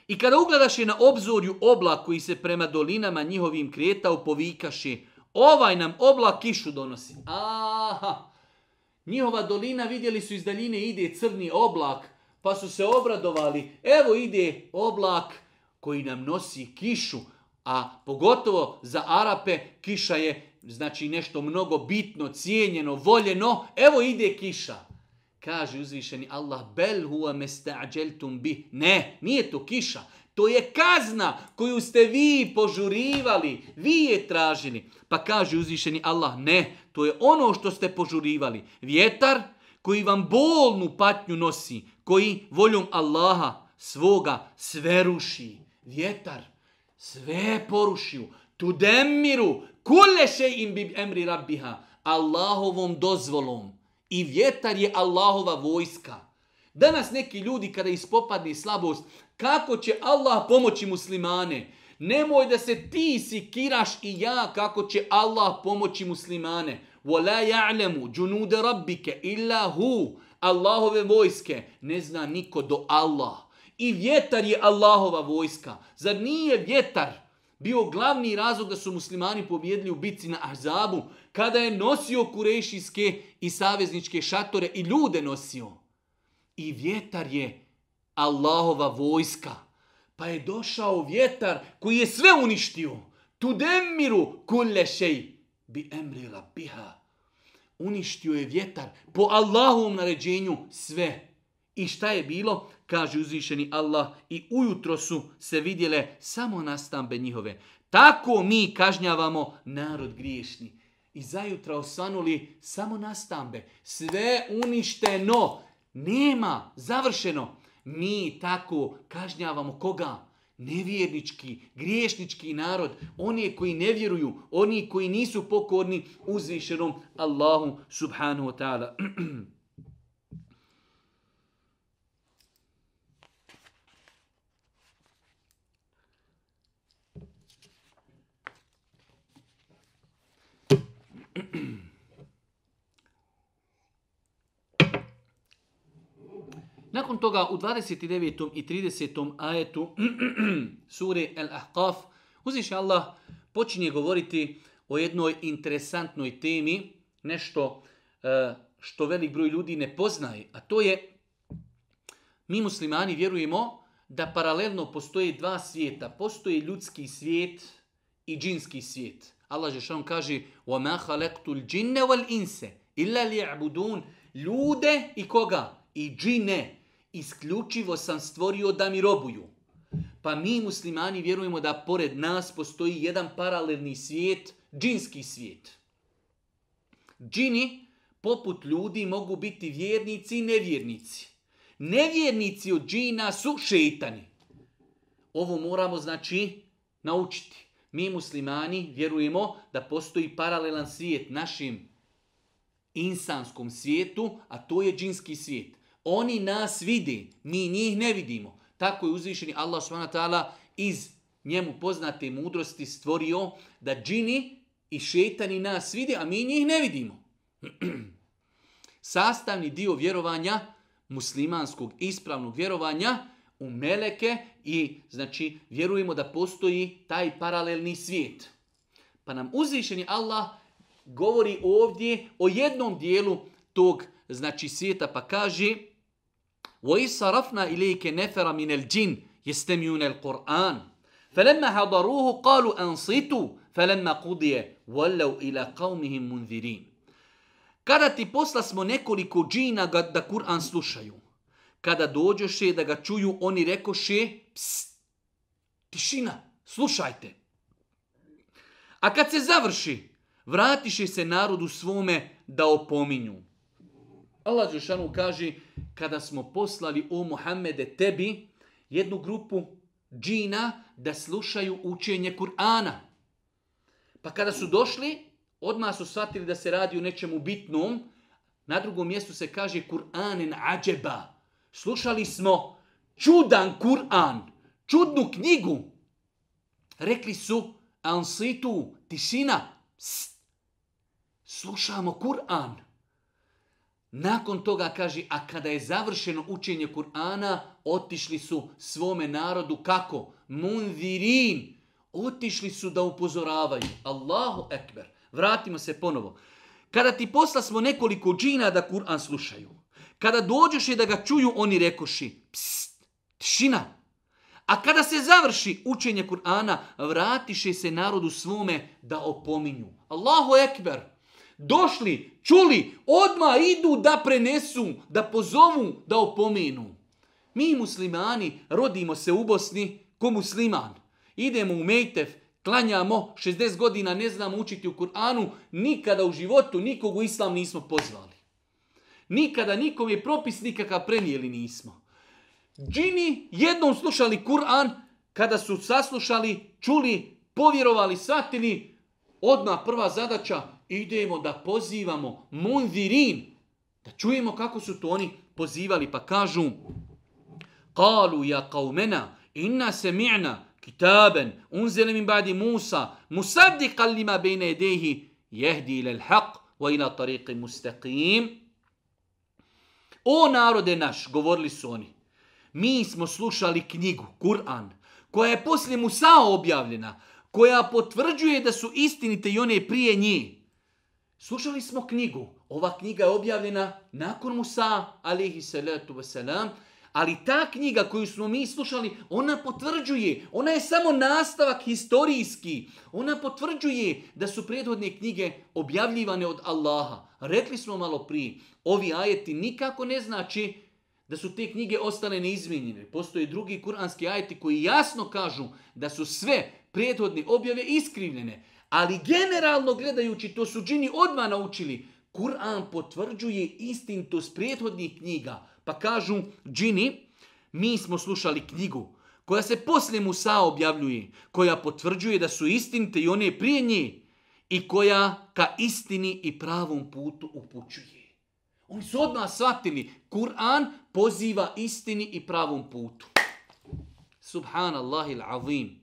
I kada ugledaše na obzorju oblak koji se prema dolinama njihovim kretao, povikaše, ovaj nam oblak kišu donosi. Aha, njihova dolina vidjeli su iz daljine ide crni oblak, pa su se obradovali, evo ide oblak koji nam nosi kišu, a pogotovo za Arape kiša je znači nešto mnogo bitno, cijenjeno, voljeno, evo ide kiša. Kaže uzvišeni Allah, bel huwa mesta'đeltum bih. Ne, nije to kiša. To je kazna koju ste vi požurivali, vi je tražili. Pa kaže uzvišeni Allah, ne, to je ono što ste požurivali. Vjetar koji vam bolnu patnju nosi, koji voljom Allaha svoga sve ruši. Vjetar sve porušio. Tu demiru kuleše im bi emri rabbiha. Allahovom dozvolom. I vjetar je Allahova vojska. Danas neki ljudi kada ispopadne slabost, kako će Allah pomoći muslimane? Nemoj da se ti sikiraš i ja kako će Allah pomoći muslimane. وَلَا يَعْلَمُ جُنُودَ رَبِّكَ illa hu, Allahove vojske ne zna niko do Allah. I vjetar je Allahova vojska. Zar nije vjetar bio glavni razlog da su muslimani pobjedili u bitci na Ahzabu? kada je nosio kurešijske i savezničke šatore i ljude nosio. I vjetar je Allahova vojska. Pa je došao vjetar koji je sve uništio. Tudemiru bi emri rabbiha. Uništio je vjetar po Allahovom naređenju sve. I šta je bilo? Kaže uzvišeni Allah i ujutro su se vidjele samo nastambe njihove. Tako mi kažnjavamo narod griješni i zajutra osvanuli samo nastambe. Sve uništeno, nema, završeno. Mi tako kažnjavamo koga? Nevjernički, griješnički narod, oni koji ne vjeruju, oni koji nisu pokorni uzvišenom Allahu subhanahu wa ta'ala. Nakon toga u 29. i 30. ajetu sure Al-Ahqaf uzviše Allah počinje govoriti o jednoj interesantnoj temi, nešto e, što velik broj ljudi ne poznaje, a to je mi muslimani vjerujemo da paralelno postoje dva svijeta. Postoji ljudski svijet i džinski svijet. Allah vam kaže وَمَا خَلَقْتُ الْجِنَّ وَالْإِنْسَ إِلَّا لِيَعْبُدُونَ Ljude i koga? I džine. Isključivo sam stvorio da mi robuju. Pa mi muslimani vjerujemo da pored nas postoji jedan paralelni svijet, džinski svijet. Džini, poput ljudi, mogu biti vjernici i nevjernici. Nevjernici od džina su šeitani. Ovo moramo znači naučiti. Mi muslimani vjerujemo da postoji paralelan svijet našim insanskom svijetu, a to je džinski svijet. Oni nas vidi, mi njih ne vidimo. Tako je uzvišeni Allah subhanahu iz njemu poznate mudrosti stvorio da džini i šetani nas vidi, a mi njih ne vidimo. Sastavni dio vjerovanja, muslimanskog ispravnog vjerovanja, u meleke i znači vjerujemo da postoji taj paralelni svijet. Pa nam uzvišeni Allah govori ovdje o jednom dijelu tog znači svijeta pa kaže وَإِذْ صَرَفْنَا إِلَيْكَ نَفَرَ مِنَ الْجِنِّ يَسْتَمِعُونَ الْقُرْآنَ فَلَمَّا حَضَرُوهُ قَالُوا أَنصِتُوا فَلَمَّا قُضِيَ وَلَّوْا إِلَى قَوْمِهِمْ مُنذِرِينَ Kada ti posla smo nekoliko džina da Kur'an slušaju, kada dođoše da ga čuju, oni rekoše, psst, tišina, slušajte. A kad se završi, vratiše se narodu svome da opominju. Allah Đelšanu kaže, kada smo poslali u Muhammede tebi jednu grupu džina da slušaju učenje Kur'ana. Pa kada su došli, odmah su shvatili da se radi o nečemu bitnom. Na drugom mjestu se kaže Kur'anen ađeba. Slušali smo čudan Kur'an, čudnu knjigu. Rekli su ansitu, tišina, slušamo Kur'an. Nakon toga kaže, a kada je završeno učenje Kur'ana, otišli su svome narodu kako? Mundirin. Otišli su da upozoravaju. Allahu ekber. Vratimo se ponovo. Kada ti posla smo nekoliko džina da Kur'an slušaju. Kada dođeš i da ga čuju, oni rekoši, psst, tišina. A kada se završi učenje Kur'ana, vratiše se narodu svome da opominju. Allahu ekber došli, čuli, odmah idu da prenesu, da pozovu, da opomenu. Mi muslimani rodimo se u Bosni ko musliman. Idemo u Mejtev, klanjamo, 60 godina ne znamo učiti u Kur'anu, nikada u životu nikog u islam nismo pozvali. Nikada nikom je propis nikakav prenijeli nismo. Džini jednom slušali Kur'an, kada su saslušali, čuli, povjerovali, satini. odmah prva zadaća, idemo da pozivamo munzirin, da čujemo kako su to oni pozivali, pa kažu Kalu ja kaumena, inna se mi'na, kitaben, unzele min ba'di Musa, musaddiqan lima bejne jedehi, jehdi ila l'haq, wa ila tariqi mustaqim. O narode naš, govorili su oni, mi smo slušali knjigu, Kur'an, koja je poslije Musa objavljena, koja potvrđuje da su istinite i one prije njih. Slušali smo knjigu. Ova knjiga je objavljena nakon Musa, alihi salatu wasalam, ali ta knjiga koju smo mi slušali, ona potvrđuje, ona je samo nastavak historijski. Ona potvrđuje da su prethodne knjige objavljivane od Allaha. Rekli smo malo prije, ovi ajeti nikako ne znači da su te knjige ostale neizmijenjene. Postoje drugi kuranski ajeti koji jasno kažu da su sve prethodne objave iskrivljene. Ali generalno gledajući, to su džini odmah naučili. Kur'an potvrđuje istintost prijethodnih knjiga. Pa kažu džini, mi smo slušali knjigu koja se poslije Musa objavljuje, koja potvrđuje da su istinite i one prije nje i koja ka istini i pravom putu upućuje. Oni su odmah shvatili, Kur'an poziva istini i pravom putu. Subhanallah il azim.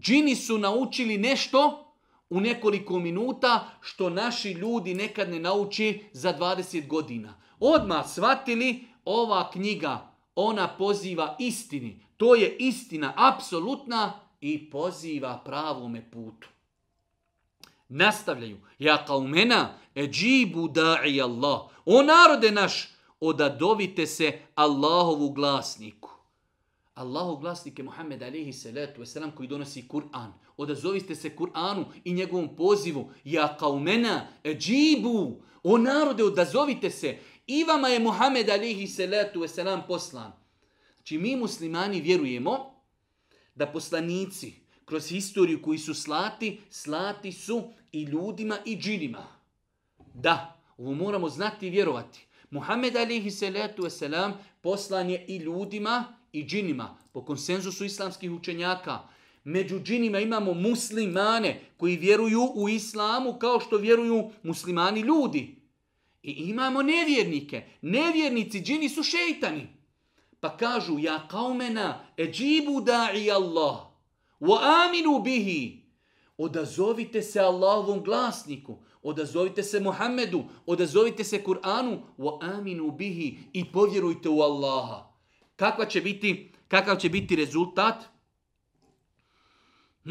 Džini su naučili nešto u nekoliko minuta što naši ljudi nekad ne nauči za 20 godina. Odmah shvatili ova knjiga, ona poziva istini. To je istina apsolutna i poziva pravome putu. Nastavljaju. Ja mena, eđibu da'i Allah. O narode naš, odadovite se Allahovu glasniku glasnik glasnike Muhammed alihi salatu wasalam koji donosi Kur'an. Odazovite se Kur'anu i njegovom pozivu. Ja kaumena eđibu. O narode, odazovite se. I vama je Muhammed alihi salatu wasalam poslan. Či znači, mi muslimani vjerujemo da poslanici kroz historiju koji su slati, slati su i ljudima i džinima. Da, ovo moramo znati i vjerovati. Muhammed alihi salatu wasalam poslan je i ljudima i džinima, po konsenzusu islamskih učenjaka. Među džinima imamo muslimane koji vjeruju u islamu kao što vjeruju muslimani ljudi. I imamo nevjernike. Nevjernici džini su šeitani. Pa kažu, ja mena eđibu da'i Allah, wa aminu bihi. Odazovite se Allahovom glasniku, odazovite se Muhammedu, odazovite se Kur'anu, wa aminu bihi i povjerujte u Allaha kakva će biti, kakav će biti rezultat.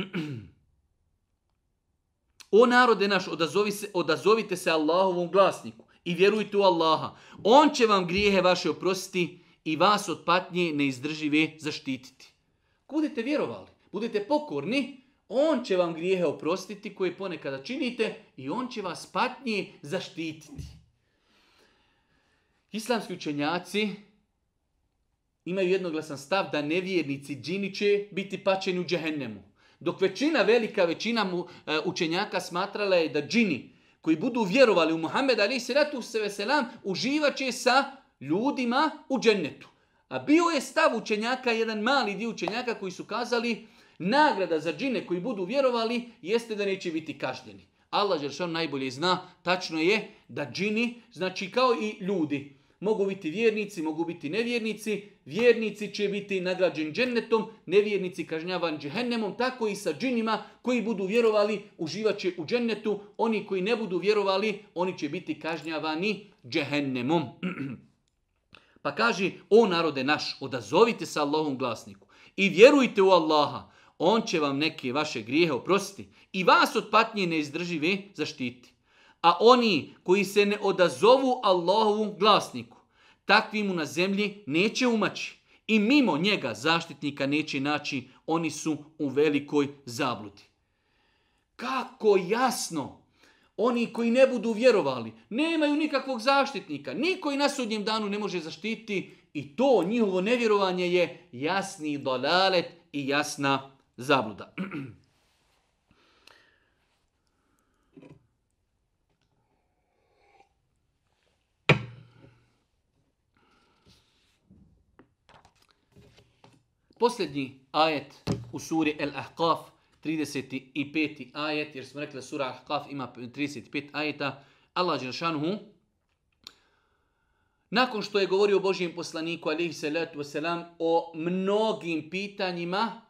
O narode naš, odazovi se, odazovite se Allahovom glasniku i vjerujte u Allaha. On će vam grijehe vaše oprostiti i vas od patnje neizdržive zaštititi. Budete vjerovali, budete pokorni, on će vam grijehe oprostiti koje ponekada činite i on će vas patnje zaštititi. Islamski učenjaci imaju jednoglasan stav da nevjernici džini će biti pačeni u džehennemu. Dok većina, velika većina e, učenjaka smatrala je da džini koji budu vjerovali u Muhammed ali se ratu se uživat će sa ljudima u džennetu. A bio je stav učenjaka, jedan mali dio učenjaka koji su kazali nagrada za džine koji budu vjerovali jeste da neće biti kažnjeni. Allah on najbolje zna, tačno je da džini, znači kao i ljudi, Mogu biti vjernici, mogu biti nevjernici. Vjernici će biti nagrađen džennetom, nevjernici kažnjavan džehennemom. Tako i sa džinima koji budu vjerovali uživat će u džennetu. Oni koji ne budu vjerovali, oni će biti kažnjavani džehennemom. pa kaže, o narode naš, odazovite sa Allahom glasniku i vjerujte u Allaha. On će vam neke vaše grijehe oprostiti i vas od patnje neizdržive zaštiti. A oni koji se ne odazovu Allahovu glasniku, takvi mu na zemlji neće umaći. I mimo njega zaštitnika neće naći, oni su u velikoj zabludi. Kako jasno oni koji ne budu vjerovali, nemaju nikakvog zaštitnika, niko i na sudnjem danu ne može zaštiti i to njihovo nevjerovanje je jasni dolalet i jasna zabluda. Posljednji ajet u suri El-Ahqaf, 35. ajet, jer smo rekli da sura Ahqaf ima 35 ajeta, Allah Đelšanhu, nakon što je govorio o Božijem poslaniku, alihi salatu wasalam, o mnogim pitanjima,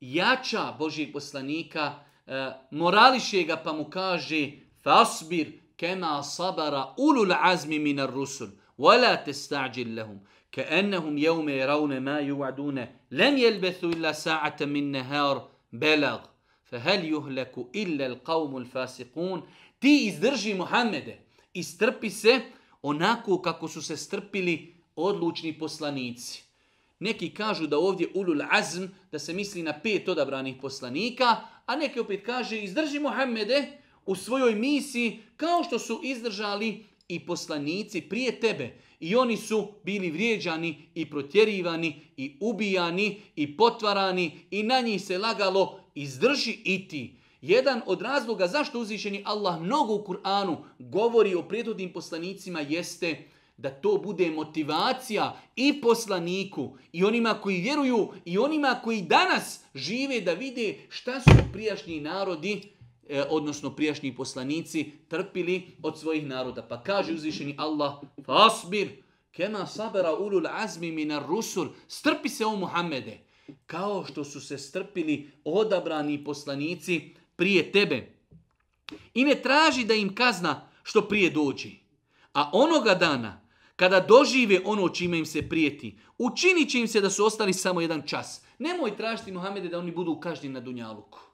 jača Božijeg poslanika, e, morališe ga pa mu kaže, fasbir kema sabara ulul azmi minar rusul, wala testa'đil lahum. كأنهم يوم يرون ما يوعدون لم يلبثوا إلا ساعة من نهار بلغ فهل يهلك إلا القوم الفاسقون ti izdrži Muhammede, istrpi se onako kako su se strpili odlučni poslanici. Neki kažu da ovdje ulul azm, da se misli na pet odabranih poslanika, a neki opet kaže izdrži Muhammede u svojoj misiji kao što su izdržali i poslanici prije tebe i oni su bili vrijeđani i protjerivani i ubijani i potvarani i na njih se lagalo izdrži i ti. Jedan od razloga zašto uzvišeni Allah mnogo u Kur'anu govori o prijedodnim poslanicima jeste da to bude motivacija i poslaniku i onima koji vjeruju i onima koji danas žive da vide šta su prijašnji narodi E, odnosno prijašnji poslanici, trpili od svojih naroda. Pa kaže uzvišeni Allah, Fasbir, kema sabera ulul azmi rusur, strpi se o Muhammede, kao što su se strpili odabrani poslanici prije tebe. I ne traži da im kazna što prije dođi. A onoga dana, kada dožive ono čime im se prijeti, učinit će im se da su ostali samo jedan čas. Nemoj tražiti Muhammede da oni budu kažnjeni na Dunjaluku.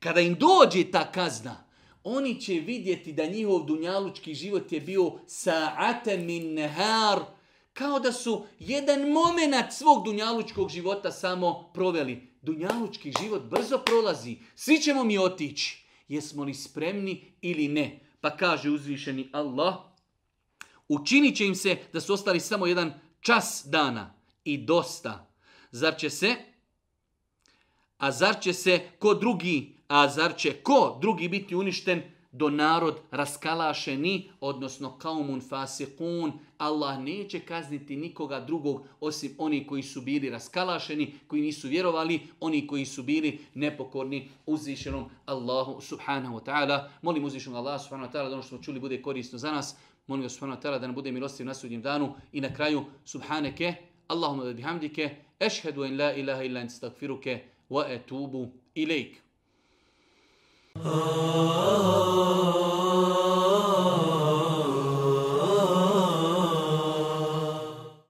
Kada im dođe ta kazna, oni će vidjeti da njihov dunjalučki život je bio sa'ate min nehar, kao da su jedan moment svog dunjalučkog života samo proveli. Dunjalučki život brzo prolazi, svi ćemo mi otići. Jesmo li spremni ili ne? Pa kaže uzvišeni Allah, učinit će im se da su ostali samo jedan čas dana i dosta. Zar će se, a zar će se ko drugi a zar će ko drugi biti uništen do narod raskalašeni, odnosno kaumun fasikun, Allah neće kazniti nikoga drugog osim oni koji su bili raskalašeni, koji nisu vjerovali, oni koji su bili nepokorni uzvišenom Allahu subhanahu wa ta'ala. Molim uzvišenom Allah subhanahu wa ta'ala da ono što smo čuli bude korisno za nas. Molim ga subhanahu wa ta'ala da nam bude milostiv na sudnjem danu. I na kraju, subhaneke, Allahumma bihamdike, ešhedu en la ilaha illa en stakfiruke, wa etubu ilaik Oh.